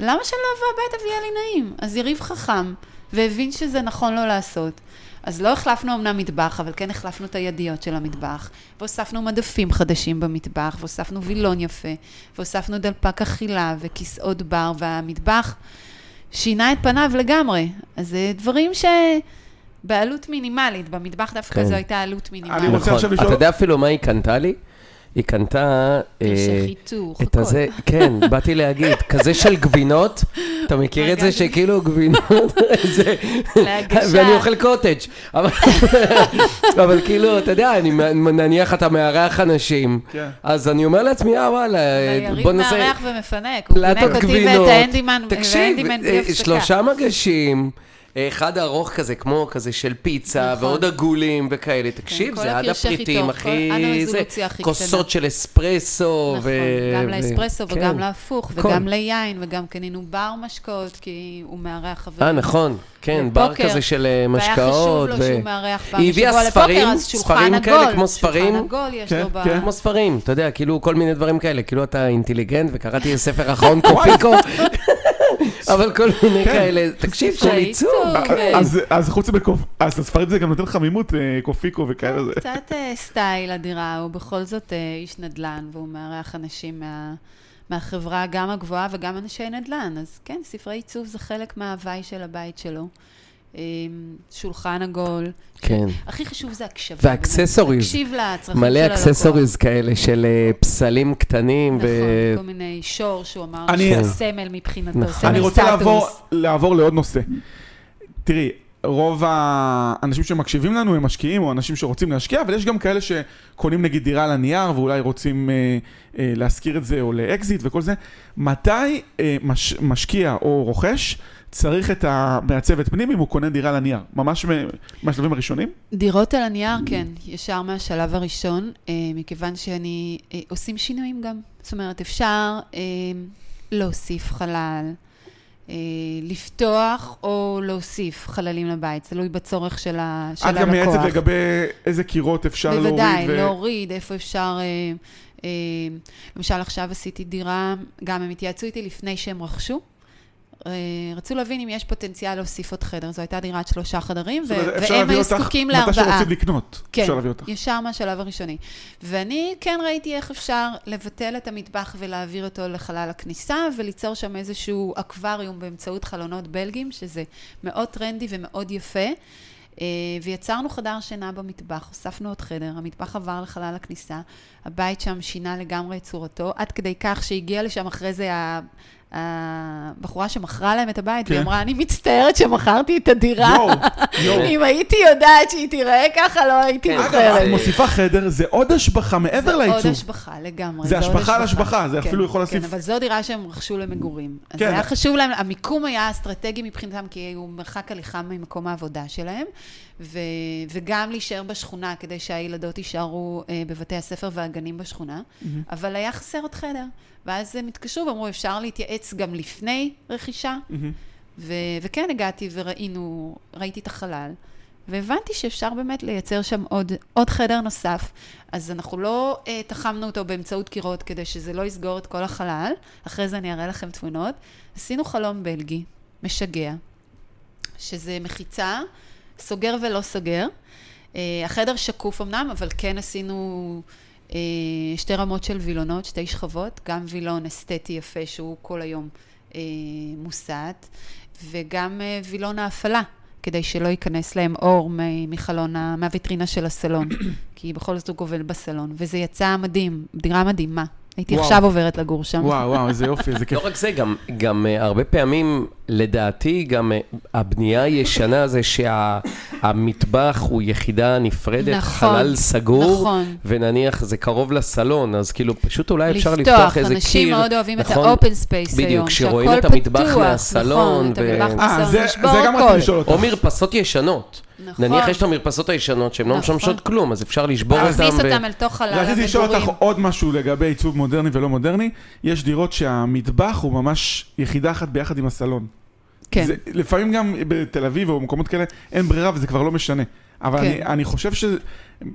למה שאני לא אבוא הביתה ויהיה לי נעים? אז יריב חכם, והבין שזה נכון לו לעשות. אז לא החלפנו אמנם מטבח, אבל כן החלפנו את הידיות של המטבח, והוספנו מדפים חדשים במטבח, והוספנו וילון יפה, והוספנו דלפק אכילה וכיסאות בר, והמטבח שינה את פניו לגמרי. אז זה דברים ש... בעלות מינימלית, במטבח דווקא כן. זו הייתה עלות אני מינימלית. רוצה עכשיו נכון. לשאול- אתה יודע אפילו מה היא קנתה לי? היא קנתה... אה, פרשי חיתוך, את הכל. הזה, כן, באתי להגיד, כזה של גבינות, אתה מכיר את זה. שכאילו גבינות, זה, להגשה. ואני אוכל קוטג', אבל, אבל כאילו, אתה יודע, אני נניח אתה מארח אנשים, כן. אז אני אומר לעצמי, אה וואלה, בוא נעשה מארח ומפנק, הוא פינק אותי ואת האנדימן, תקשיב, אה. שלושה מגשים. אחד ארוך כזה, כמו כזה של פיצה, נכון. ועוד עגולים וכאלה. תקשיב, כל זה עד הפריטים, הכי... כל- עד זה, הרזולוציה הכי כוסות של אספרסו. נכון, ו- גם ו- לאספרסו כן. וגם להפוך, הכל. וגם ליין, וגם קנינו בר משקאות, כי הוא מארח חברים. אה, נכון, כן, בר. כזה של אה, והיה משקאות. חשוב לו ו- שהוא מארח פעם בשבוע ספרים, לפוקר, אז שולחן ספרים כאלה עגול, כמו ספרים. שולחן עגול יש כן, לו ב... כן. כמו ספרים, אתה יודע, כאילו כל מיני דברים כאלה, כאילו אתה אינטליגנט וקראתי ספר אחרון קופיקו, אבל כל מיני כן. כאלה, תקשיב, ספרי עיצוב. עיצוב. כן. אז- אז חוץ מקוף... אז הספרים זה גם נותן חמימות, אה, קופיקו וכאלה. זה- קצת אה, סטייל הדירה, הוא בכל זאת אה, איש נדל"ן, והוא מארח אנשים מה... מהחברה, גם הגבוהה וגם אנשי נדל"ן. אז כן, ספרי עיצוב זה חלק מההוואי של הבית שלו. אה, שולחן עגול. כן. הכי חשוב זה הקשבה. ו accessories. תקשיב לצרכים מלא של הלקוח. accessories כאלה של אה, פסלים קטנים. נכון, ו- כל מיני שור שהוא אמר אני- שזה סמל מבחינתו, נכון. סמל אני רוצה לעבור, סטטוס. לעבור לעוד נושא. תראי, רוב האנשים שמקשיבים לנו הם משקיעים או אנשים שרוצים להשקיע, אבל יש גם כאלה שקונים נגיד דירה על הנייר ואולי רוצים אה, אה, להשכיר את זה או לאקזיט וכל זה. מתי אה, מש, משקיע או רוכש צריך את המעצבת פנים אם הוא קונה דירה על הנייר? ממש מהשלבים הראשונים? דירות על הנייר, כן, ישר מהשלב הראשון, אה, מכיוון שאני, אה, עושים שינויים גם. זאת אומרת, אפשר אה, להוסיף חלל, לפתוח או להוסיף חללים לבית, תלוי בצורך של, ה, של את הלקוח. גם מייעצת לגבי איזה קירות אפשר להוריד. בוודאי, ו- להוריד, איפה אפשר... למשל, עכשיו עשיתי דירה, גם הם התייעצו איתי לפני שהם רכשו. אה, רצו להבין אם יש פוטנציאל להוסיף עוד חדר. זו הייתה דירת שלושה חדרים, ו- אפשר והם להביא היו אותך זקוקים מתי לארבעה. שרוצים לקנות. כן, אפשר להביא אותך. ישר מהשלב הראשוני. ואני כן ראיתי איך אפשר לבטל את המטבח ולהעביר אותו לחלל הכניסה, וליצור שם איזשהו אקווריום באמצעות חלונות בלגים, שזה מאוד טרנדי ומאוד יפה. אה, ויצרנו חדר שינה במטבח, הוספנו עוד חדר, המטבח עבר לחלל הכניסה, הבית שם שינה לגמרי את צורתו, עד כדי כך שהגיעה לשם אחרי זה ה... הבחורה שמכרה להם את הבית, כן. והיא אמרה, אני מצטערת שמכרתי את הדירה. יואו, יואו. אם הייתי יודעת שהיא תיראה ככה, לא הייתי כן. אגב, מוכרת. את מוסיפה חדר, זה עוד השבחה מעבר זה לעיצוב. עוד השבחה לגמרי. זה השבחה על השבחה, זה כן, אפילו יכול כן, להוסיף- אבל זו דירה שהם רכשו למגורים. אז כן. היה חשוב להם, המיקום היה אסטרטגי מבחינתם, כי הוא מרחק הליכה ממקום העבודה שלהם, ו, וגם להישאר בשכונה, כדי שהילדות יישארו אה, בבתי הספר והגנים בשכונה, אבל היה חסר עוד חדר. ואז הם התקשרו ואמרו, אפשר להתייעץ גם לפני רכישה? מהמם. ו- וכן הגעתי וראינו, ראיתי את החלל, והבנתי שאפשר באמת לייצר שם עוד, עוד חדר נוסף. אז אנחנו לא uh, תחמנו אותו באמצעות קירות כדי שזה לא יסגור את כל החלל, אחרי זה אני אראה לכם תמונות. עשינו חלום בלגי, משגע, שזה מחיצה סוגר ולא סוגר. אה, החדר שקוף אמנם, אבל כן עשינו אה, שתי רמות של וילונות, שתי שכבות, גם וילון אסתטי יפה שהוא כל היום אה, מוסט, וגם וילון האפלה, כדי שלא ייכנס להם אור מחלון, מהוויטרינה של הסלון, כי בכל זאת הוא גובל בסלון, וזה יצא מדהים, דירה מדהימה. הייתי וואו. עכשיו עוברת לגור שם. וואו, וואו, איזה יופי, איזה כיף. לא רק זה, גם, גם אה, הרבה פעמים, לדעתי, גם אה, הבנייה הישנה זה שהמטבח הוא יחידה נפרדת, נכון, חלל סגור, נכון. ונניח זה קרוב לסלון, אז כאילו פשוט אולי אפשר לפתוח, לפתוח איזה קיר. אנשים מאוד אוהבים את נכון? ה open space היום, בדיוק, שרואים שהכל את המטבח פתוח, מהסלון, נכון, את ו- המטבח אה, מהסלון, זה לשבור זה גם הכל. רציתי לשאול אותך. או מרפסות ישנות. נכון. נניח יש את המרפסות הישנות שהן לא נכון. משמשות כלום, אז אפשר לשבור אותן. להכניס אותם אל תוך חלל רציתי לשאול אותך. עוד משהו לגבי עיצוב מודרני ולא מודרני. יש דירות שהמטבח הוא ממש יחידה אחת ביחד עם הסלון. כן. זה, לפעמים גם בתל אביב או במקומות כאלה אין ברירה וזה כבר לא משנה. אבל כן. אני, אני חושב ש...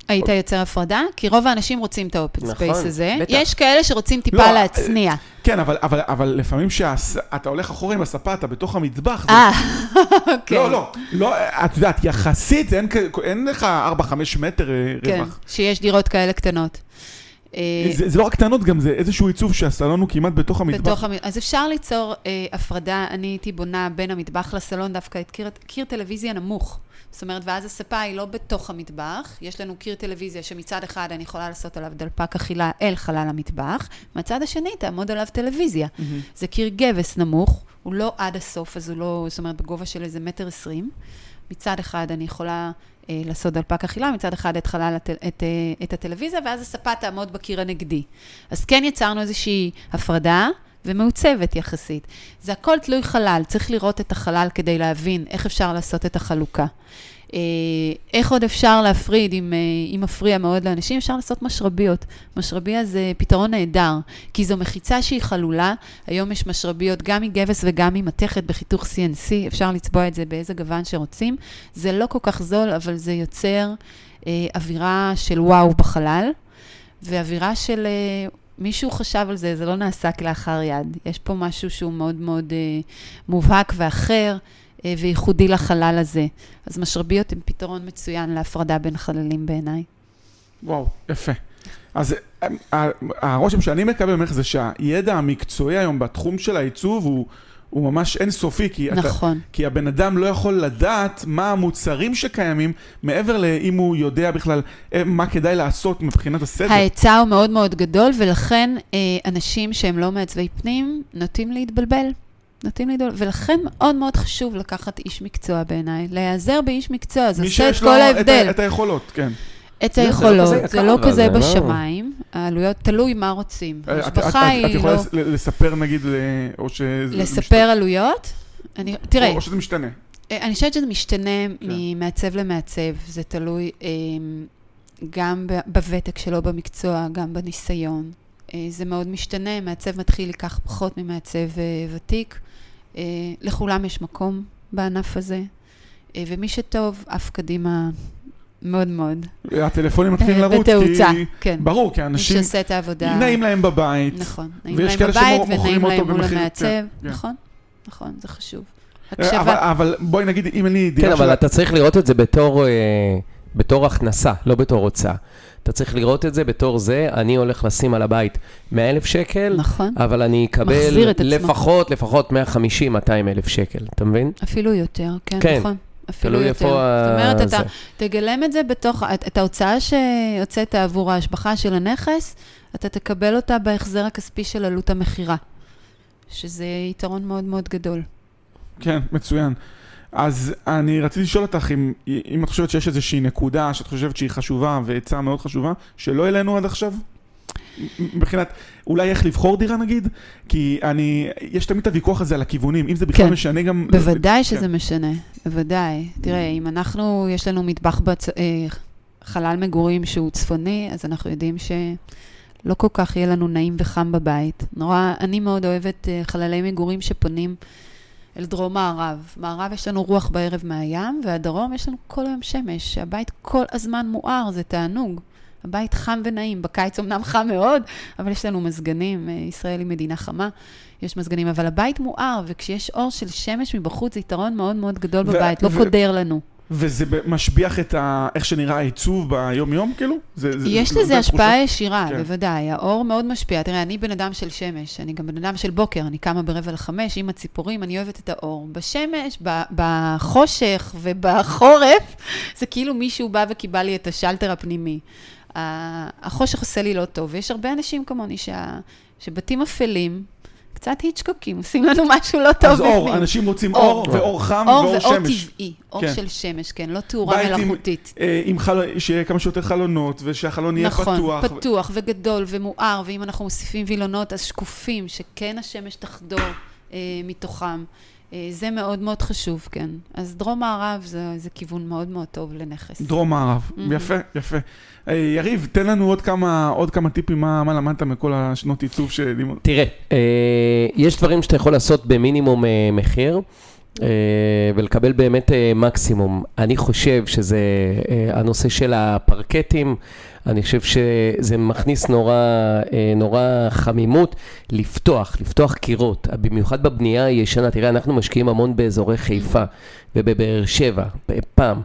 היית יוצר הפרדה? כי רוב האנשים רוצים את האופן נכון, space הזה. בטח. יש כאלה שרוצים טיפה לא, להצניע. כן, אבל, אבל, אבל לפעמים שאתה הולך אחורה עם הספה, אתה בתוך המטבח. זה- אה, אוקיי. לא, לא, לא, את יודעת, יחסית אין, אין לך 4-5 מטר אה, כן, רווח. שיש דירות כאלה קטנות. אה, זה, זה לא רק קטנות, גם זה איזשהו עיצוב שהסלון הוא כמעט בתוך המטבח. בתוך המ... אז אפשר ליצור אה, הפרדה, אני הייתי בונה בין המטבח לסלון דווקא את קיר, קיר טלוויזיה נמוך. זאת אומרת, ואז הספה היא לא בתוך המטבח, יש לנו קיר טלוויזיה שמצד אחד אני יכולה לעשות עליו דלפק אכילה אל חלל המטבח, מהצד השני תעמוד עליו טלוויזיה. זה קיר גבס נמוך, הוא לא עד הסוף, אז הוא לא, זאת אומרת, בגובה של איזה מטר עשרים. מצד אחד אני יכולה אה, לעשות דלפק אכילה, מצד אחד את חלל, הטל, את, אה, את הטלוויזיה, ואז הספה תעמוד בקיר הנגדי. אז כן יצרנו איזושהי הפרדה, ומעוצבת יחסית. זה הכל תלוי חלל, צריך לראות את החלל כדי להבין איך אפשר לעשות את החלוקה. אה, איך עוד אפשר להפריד, אם, אה, אם מפריע מאוד לאנשים, אפשר לעשות משרביות. משרביה זה פתרון נהדר, כי זו מחיצה שהיא חלולה. היום יש משרביות גם מגבס וגם ממתכת בחיתוך CNC, אפשר לצבוע את זה באיזה גוון שרוצים. זה לא כל כך זול, אבל זה יוצר אה, אווירה של וואו בחלל, ואווירה של... אה, מישהו חשב על זה, זה לא נעשה כלאחר יד. יש פה משהו שהוא מאוד מאוד אה, מובהק ואחר אה, וייחודי לחלל הזה. אז משרביות הן פתרון מצוין להפרדה בין חללים בעיניי. וואו, יפה. אז אה, ה- הרושם שאני מקבל ממך זה שהידע המקצועי היום בתחום של העיצוב הוא, הוא ממש אינסופי, כי, אתה, נכון. כי הבן אדם לא יכול לדעת מה המוצרים שקיימים, מעבר לאם הוא יודע בכלל אה, מה כדאי לעשות מבחינת הסדר. ההיצע הוא מאוד מאוד גדול, ולכן אה, אנשים שהם לא מעצבי פנים נוטים להתבלבל. נוטים להתבלבל, ולכן מאוד מאוד חשוב לקחת איש מקצוע בעיניי. להיעזר באיש מקצוע, זה מי עושה את שיש לו כל ההבדל. ה- את היכולות, כן. את לא היכולות, זה לא כזה זה לא- בשמיים, העלויות, תלוי מה רוצים. אה, את- את- השבחה את- היא יכולה לא... לס- לספר נגיד, ל- או שזה... לספר עלויות? תראה, או, שזה משתנה. אה, אני חושבת שזה משתנה כן. ממעצב למעצב, זה תלוי אה, גם בוותק שלו במקצוע, גם בניסיון. אה, זה מאוד משתנה, מעצב מתחיל ייקח פחות ממעצב אה, ותיק. אה, לכולם יש מקום בענף הזה, אה, ומי שטוב, עף קדימה מאוד מאוד. הטלפונים מתחילים אה, לרוץ, בתאוצה, כי... כן. ברור, כי מי אנשים... שעושה את העבודה. נעים להם בבית. נכון, נעים להם בבית ונעים להם מול המעצב. כן, כן. נכון, נכון, זה חשוב. אה, אבל, הקשבה. אבל בואי נגיד, אם אין לי דירה כן, אבל אתה צריך לראות את זה בתור, אה, בתור הכנסה, לא בתור הוצאה. אתה צריך לראות את זה בתור זה, אני הולך לשים על הבית 100 אלף שקל, נכון, אבל אני אקבל עצמו. לפחות, לפחות 150-200 אלף שקל, אתה מבין? אפילו יותר, כן, כן. נכון. אפילו תלוי יותר. איפה זאת אומרת, ה- אתה זה. תגלם את זה בתוך, את, את ההוצאה שיוצאת עבור ההשבחה של הנכס, אתה תקבל אותה בהחזר הכספי של עלות המכירה, שזה יתרון מאוד מאוד גדול. כן, מצוין. אז אני רציתי לשאול אותך אם, אם את חושבת שיש איזושהי נקודה שאת חושבת שהיא חשובה ועצה מאוד חשובה, שלא העלינו עד עכשיו? מבחינת, אולי איך לבחור דירה נגיד? כי אני, יש תמיד את הוויכוח הזה על הכיוונים, אם זה בכלל כן. משנה גם... בוודאי שזה כן. משנה, בוודאי. תראה, אם אנחנו, יש לנו מטבח, בצ... אה, חלל מגורים שהוא צפוני, אז אנחנו יודעים שלא כל כך יהיה לנו נעים וחם בבית. נורא, אני מאוד אוהבת אה, חללי מגורים שפונים אל דרום מערב. מערב יש לנו רוח בערב מהים, והדרום יש לנו כל היום שמש. הבית כל הזמן מואר, זה תענוג. הבית חם ונעים, בקיץ אמנם חם מאוד, אבל יש לנו מזגנים, אה, ישראל היא מדינה חמה, יש מזגנים, אבל הבית מואר, וכשיש אור של שמש מבחוץ, זה יתרון מאוד מאוד גדול בבית, לא קודר לנו. וזה משביח את ה... איך שנראה העיצוב ביום-יום, כאילו? זה, זה, יש זה לזה השפעה? ישירה, כן. בוודאי. האור מאוד משפיע. תראה, אני בן אדם של שמש, אני גם בן אדם של בוקר, אני קמה ברבע לחמש עם הציפורים, אני אוהבת את האור. בשמש, בחושך ובחורף, זה כאילו מישהו בא וקיבל לי את השלטר הפנימי. החושך עושה לי לא טוב, ויש הרבה אנשים כמוני שה- שבתים אפלים, קצת היצ'קוקים, עושים לנו משהו לא טוב אז בפנים. אור, אנשים רוצים אור. אור, ואור חם, אור ואור ואור שמש. טבעי, אור כן. של שמש, כן, לא תאורה בית עם- מלאכותית. אה, עם חל... שיהיה כמה שיותר חלונות, ושהחלון יהיה נכון, פתוח. פתוח וגדול ומואר, ואם אנחנו מוסיפים וילונות, אז שקופים, שכן השמש תחדור אה, מתוכם. אה, זה מאוד מאוד חשוב, כן. אז דרום-מערב זה, זה כיוון מאוד מאוד טוב לנכס. דרום מערב, מהמם. יפה, יפה. אה, יריב, תן לנו עוד כמה, עוד כמה טיפים, מה, מה למדת מכל השנות עיצוב שלימוד. תראה, אה, יש דברים שאתה יכול לעשות במינימום אה, מחיר. אה, ולקבל באמת אה, מקסימום. אני חושב שזה אה, הנושא של הפרקטים, אני חושב שזה מכניס נורא, נורא חמימות לפתוח, לפתוח קירות, במיוחד בבנייה הישנה. תראה, אנחנו משקיעים המון באזורי חיפה ובבאר שבע, פעם,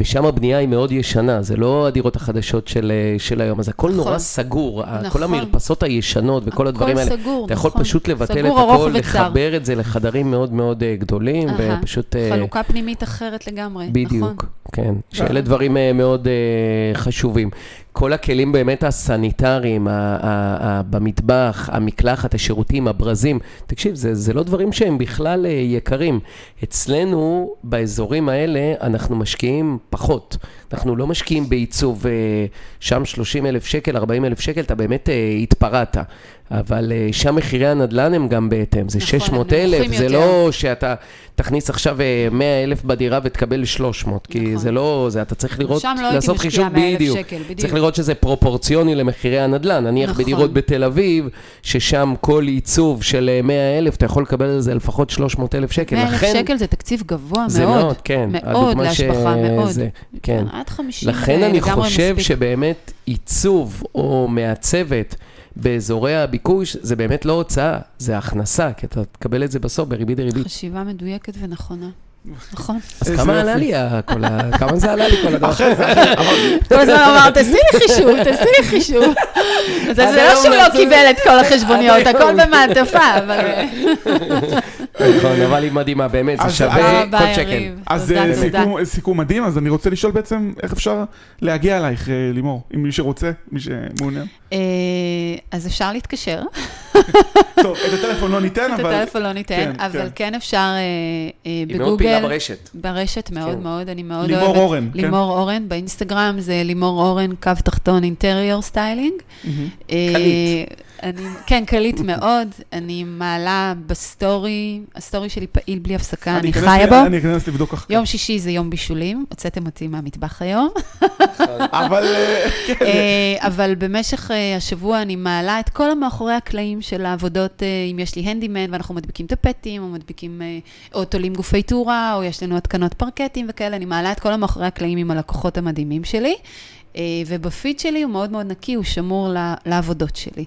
ושם הבנייה היא מאוד ישנה, זה לא הדירות החדשות של, אה, של היום, אז הכל נורא נכון. סגור, נכון. כל נכון. המרפסות הישנות וכל הדברים האלה. הכל סגור, אתה יכול נכון. פשוט לבטל את סגור, הכל. לחבר את זה לחדרים מאוד מאוד אה, גדולים, אהה. ופשוט... אה, חלוקה פנימית אחרת לגמרי, נכון. בדיוק, כן. שאלה דברים אה, מאוד אה, חשובים. כל הכלים באמת הסניטריים, ה- ה- ה- במטבח, המקלחת, השירותים, הברזים, תקשיב, זה, זה לא דברים שהם בכלל אה, יקרים. אצלנו, באזורים האלה, אנחנו משקיעים פחות. אנחנו לא משקיעים בעיצוב, אה, שם 30 אלף שקל, 40 אלף שקל, אתה באמת אה, התפרעת. אבל אה, שם מחירי הנדל"ן הם גם בהתאם, זה נכון, הם 600 אלף, זה יותר. לא שאתה תכניס עכשיו אה, 100 אלף בדירה ותקבל 300, כי נכון. זה לא, זה אתה צריך לראות, לא לעשות חישוב 100,000 בדיוק. שקל, בדיוק. צריך לראות שזה פרופורציוני למחירי הנדל"ן. נניח נכון. בדירות בתל אביב, ששם כל עיצוב של אה, 100 אלף, אתה יכול לקבל על זה לפחות 300 אלף שקל. 100,000 לכן- שקל זה תקציב גבוה זה מאוד. מאוד, כן. מאוד להשבחה, ש- מאוד. זה, כן. עד 50 לכן אני חושב מספיק. שבאמת עיצוב או מעצבת באזורי הביקוש, זה באמת לא הוצאה, זה הכנסה, כי אתה תקבל את זה בסוף בריבית דריבית. חשיבה מדויקת ונכונה. נכון. אז כמה. עלה לי כל ה... כמה זה עלה לי כל הדבר? כל הזמן אמר, תעשי לי חישוב, תעשי לי חישוב. זה לא שהוא לא קיבל את כל החשבוניות, הכל. במעטפה, אבל... נכון, אבל היא מדהימה, באמת, זה שווה תודה כל שקל. אז אה. סיכום, מדהים, אז אני רוצה לשאול בעצם איך אפשר להגיע אלייך, אה, לימור, אם מי שרוצה, מי שמעוניין. אה, אז אפשר להתקשר, טוב, את הטלפון לא ניתן, את אבל... הטלפון לא ניתן, כן, אבל כן. כן אפשר אה, אה, מאוד פעילה ברשת. ברשת מאוד כן. מאוד, אני מאוד לימור אוהבת. אורן, כן. לימור אורן, באינסטגרם זה לימור אורן, קו תחתון interior styling. מהמם. קליט. אני, כן, קליט מאוד. אני מעלה בסטורי, הסטורי שלי פעיל בלי הפסקה, אני אכנס חיה בו. אני אכנס לבדוק אחר יום שישי זה יום בישולים, הוצאתם אותי מהמטבח היום. אבל אה, כן, אה, אבל במשך אה, השבוע אני מעלה את כל המאחורי הקלעים של העבודות, אה, אם יש לי הנדימן ואנחנו מדביקים טפטים, או מדביקים, אה, או תולים גופי תאורה, או יש לנו התקנות פרקטים וכאלה, אני מעלה את כל המאחורי הקלעים עם הלקוחות המדהימים שלי. אה, ובפיד שלי הוא מאוד מאוד נקי, הוא שמור לעבודות שלי.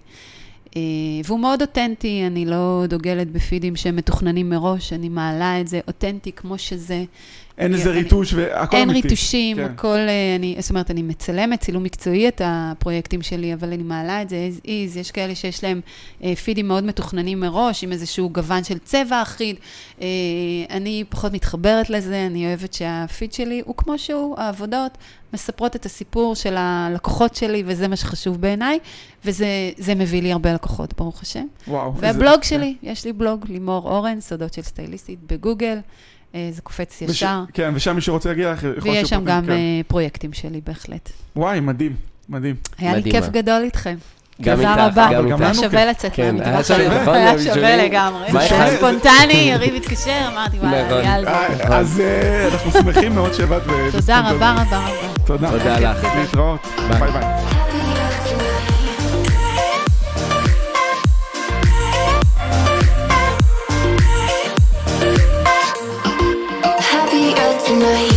אה, והוא מאוד אותנטי, אני לא דוגלת בפידים שהם מתוכננים מראש, אני מעלה את זה אותנטי כמו שזה. אין איזה ריטוש והכל אין אמיתי. ריטושים, כן. הכל, אה, אני, זאת אומרת, אני מצלמת צילום מקצועי את הפרויקטים שלי, אבל אני מעלה את זה as is, יש כאלה שיש להם אה, פידים מאוד מתוכננים מראש, עם איזשהו גוון של צבע אחיד. אה, אני פחות מתחברת לזה, אני אוהבת שהפיד שלי הוא כמו שהוא, העבודות מספרות את הסיפור של הלקוחות שלי, וזה מה שחשוב בעיניי, וזה זה מביא לי הרבה לקוחות, ברוך השם. וואו. איזה- והבלוג שלי, יש לי בלוג, לימור אורן, סודות של סטייליסטית, בגוגל, זה קופץ וש- ישר. כן, ושם מי שרוצה להגיע יכול ויש שם גם כן. אה, פרויקטים שלי, בהחלט. וואי, מדהים, מדהים. היה לי מדהימה. כיף גדול איתכם. גם תודה איתך, רבה. גם איתך. לנו היה שווה. לצאת כן, מהמטבח. היה שווה, נכון, היה. שווה לגמרי. היה? ספונטני, יריב התקשר, אמרתי, וואלה, נכון. זה. אה, אז אה, אנחנו שמחים מאוד שבאת. תודה. רבה רבה רבה. תודה. תודה לך. להתראות. ביי. ביי ביי.